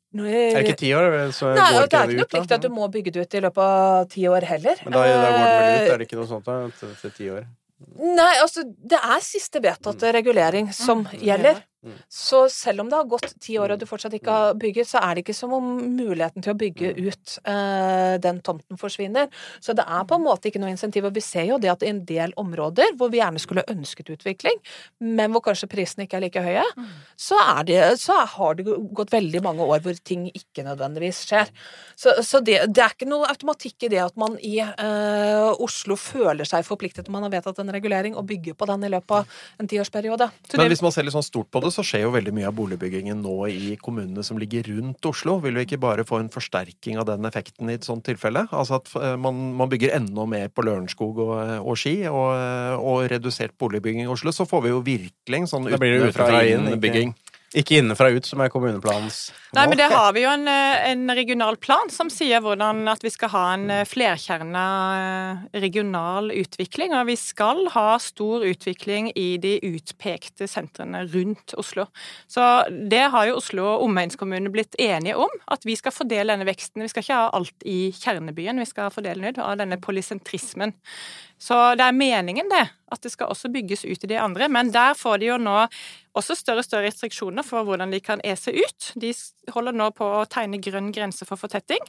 det ikke ti år? Så Nei, går det er ikke noe plikt at du må bygge det ut i løpet av ti år heller. Men da, da går det vel ut, er det ikke noe sånt da, til ti år? Nei, altså det er siste vedtatte regulering som gjelder. Mm. Så selv om det har gått ti år og du fortsatt ikke har bygget, så er det ikke som om muligheten til å bygge mm. ut uh, den tomten forsvinner. Så det er på en måte ikke noe insentiv. Og vi ser jo det at i en del områder hvor vi gjerne skulle ønsket utvikling, men hvor kanskje prisene ikke er like høye, mm. så, er det, så har det gått veldig mange år hvor ting ikke nødvendigvis skjer. Så, så det, det, er ikke noe automatikk i det at man i uh, Oslo føler seg forpliktet når man har vedtatt en regulering, og bygger på den i løpet av en tiårsperiode. Men hvis man ser litt sånn stort på det, så skjer jo veldig mye av boligbyggingen nå i kommunene som ligger rundt Oslo. Vil vi ikke bare få en forsterking av den effekten i et sånt tilfelle? Altså at eh, man, man bygger enda mer på Lørenskog og, og Ski, og, og, redusert boligbygging i Oslo, så får vi jo virkelig en sånn utenfra-inn-bygging. Ikke innenfra ut, som er kommuneplanens. Nei, men det har vi jo en, eh, en, regional plan som sier hvordan at vi skal ha en eh, flerkjerna eh, regional utvikling. Og vi skal ha stor utvikling i de utpekte sentrene rundt Oslo. Så det har jo Oslo og omegnskommunene blitt enige om, at vi skal fordele denne veksten. Vi skal ikke ha alt i kjernebyen, vi skal fordele den ut av denne polysentrismen. Så det er meningen, det, at det skal også bygges ut i de andre. Men der får de jo nå også større og større restriksjoner for hvordan de kan ese ut. De holder nå på å tegne grønn grense for fortetting,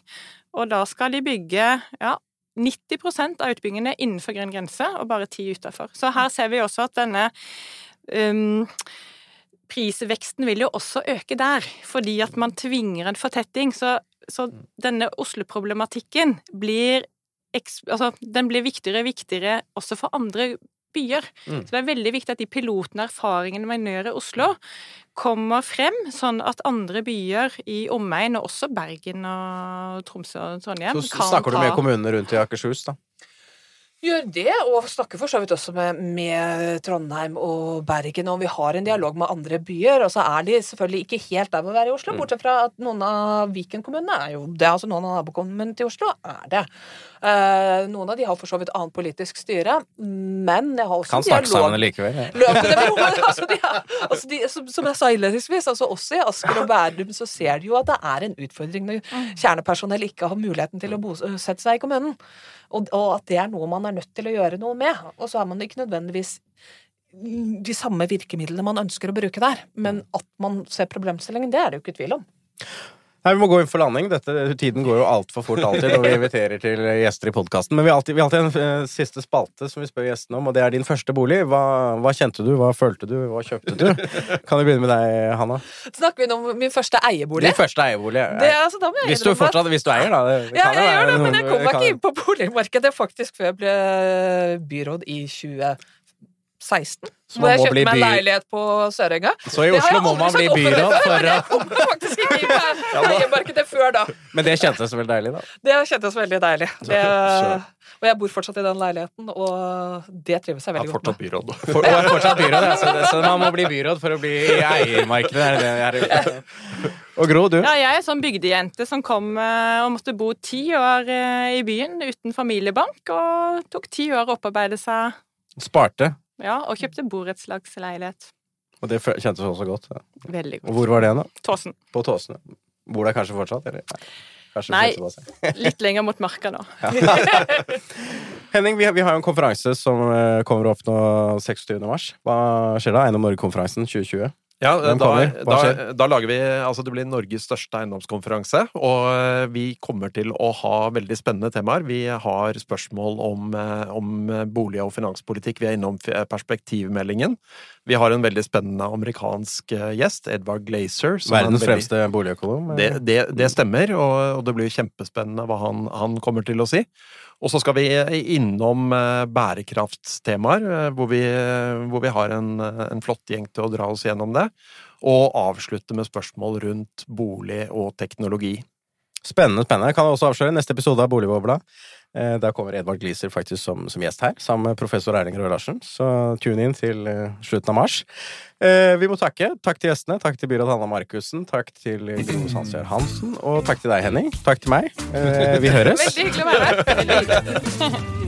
og da skal de bygge ja, 90% av utbyggingene innenfor grønn grense, og bare 10 utafor. Så her ser vi også at denne um, prisveksten vil jo også øke der, fordi at man tvinger en fortetting. Så, så denne Oslo-problematikken blir, altså, blir viktigere og viktigere også for andre byer. Mm. Så det er veldig viktig at de pilotene og erfaringene man gjør i Oslo, kommer frem, sånn at andre byer i omegn, og også Bergen og Tromsø og Trondheim, Så snakker du med kommunene rundt i Akershus, da? Gjør det, og snakker for så vidt også med, med Trondheim og Bergen, og vi har en dialog med andre byer. Og så er de selvfølgelig ikke helt der med å være i Oslo, Mm. bortsett fra at noen av Viken-kommunene er jo det. Altså noen av nabokommunene til Oslo er det. Eh, noen av de har for så vidt annet politisk styre, men jeg har også Kan snakke sammen likevel. ja. Løpende men, Altså, de, altså de, som, som jeg sa innledningsvis, altså også i Asker og Bærum så ser de jo at det er en utfordring når kjernepersonell ikke har muligheten til å bosette seg i kommunen. Og, og at det er noe man er nødt til å gjøre noe med. Og så er man ikke nødvendigvis de samme virkemidlene man ønsker å bruke der. Men at man ser problemstillingen, det er det jo ikke tvil om. Nei, Vi må gå inn for landing. Dette, tiden går jo altfor fort alltid når vi inviterer til gjester i podkasten. Men vi har alltid, vi har alltid en eh, siste spalte som vi spør gjestene om, og det er din første bolig. Hva, hva kjente du, hva følte du, hva kjøpte du? Kan vi begynne med deg, Hanna? Snakker vi om min første eiebolig? Din første eierbolig. Det, altså, da må jeg hvis, du fortsatt, hvis du eier, da. Det, Ja, jeg gjør det, men jeg kom meg ikke inn på boligmarkedet faktisk før jeg ble byråd i 2016. Så Hvor jeg kjøpte meg by- leilighet på Sørøya. Så i Oslo må man bli byråd for å Jeg faktisk ikke i før da. Men det kjentes veldig deilig, da? Det kjentes veldig deilig. Det, og jeg bor fortsatt i den leiligheten, og det trives jeg veldig godt med. byråd. For, og er fortsatt byråd, ja. Så, det, så man må bli byråd for å bli i eiermarkedet. Er det det er det. Og Gro, du? Ja, jeg er sånn bygdejente som kom eh, og måtte bo ti år eh, i byen uten familiebank, og tok ti år å opparbeide seg Sparte. Ja, og kjøpte borettslagsleilighet. Og det kjentes også godt. Ja. Veldig Og hvor var det, da? Tåsen. På Tåsen. Bor der kanskje fortsatt? Eller? Nei. Nei. Litt lenger mot marka nå. Henning, vi har, vi har jo en konferanse som eh, kommer opp nå 26. mars. Hva skjer da? Eiendom Norge-konferansen 2020. Ja, da, da, da lager vi Altså, det blir Norges største eiendomskonferanse, og eh, vi kommer til å ha veldig spennende temaer. Vi har spørsmål om, eh, om bolig- og finanspolitikk. Vi er innom perspektivmeldingen. Vi har en veldig spennende amerikansk eh, gjest, Edvard Glazer. som er Verdens veldig- fremste boligøkonom. Det, det, det stemmer, og, og det blir kjempespennende hva han, han kommer til å si. Og så skal vi innom eh, bærekraftstemaer, eh, hvor vi, hvor vi har en, en flott gjeng til å dra oss gjennom det. Og avslutte med spørsmål rundt bolig og teknologi. Spennende, spennende. Jeg kan også avsløre neste episode av Boligbobla. Eh, Da kommer Edvard Gliser faktisk som, som gjest her, sammen med professor Erling Røe Larsen. Så tune inn til eh, slutten av mars. Eh, Vi må takke. Takk til gjestene. Takk til byråd Hanna Markussen. Takk til Gro Sandsjør Hansen. Og takk til deg, Henning. Takk til meg. Eh, Vi høres. Veldig hyggelig å være her.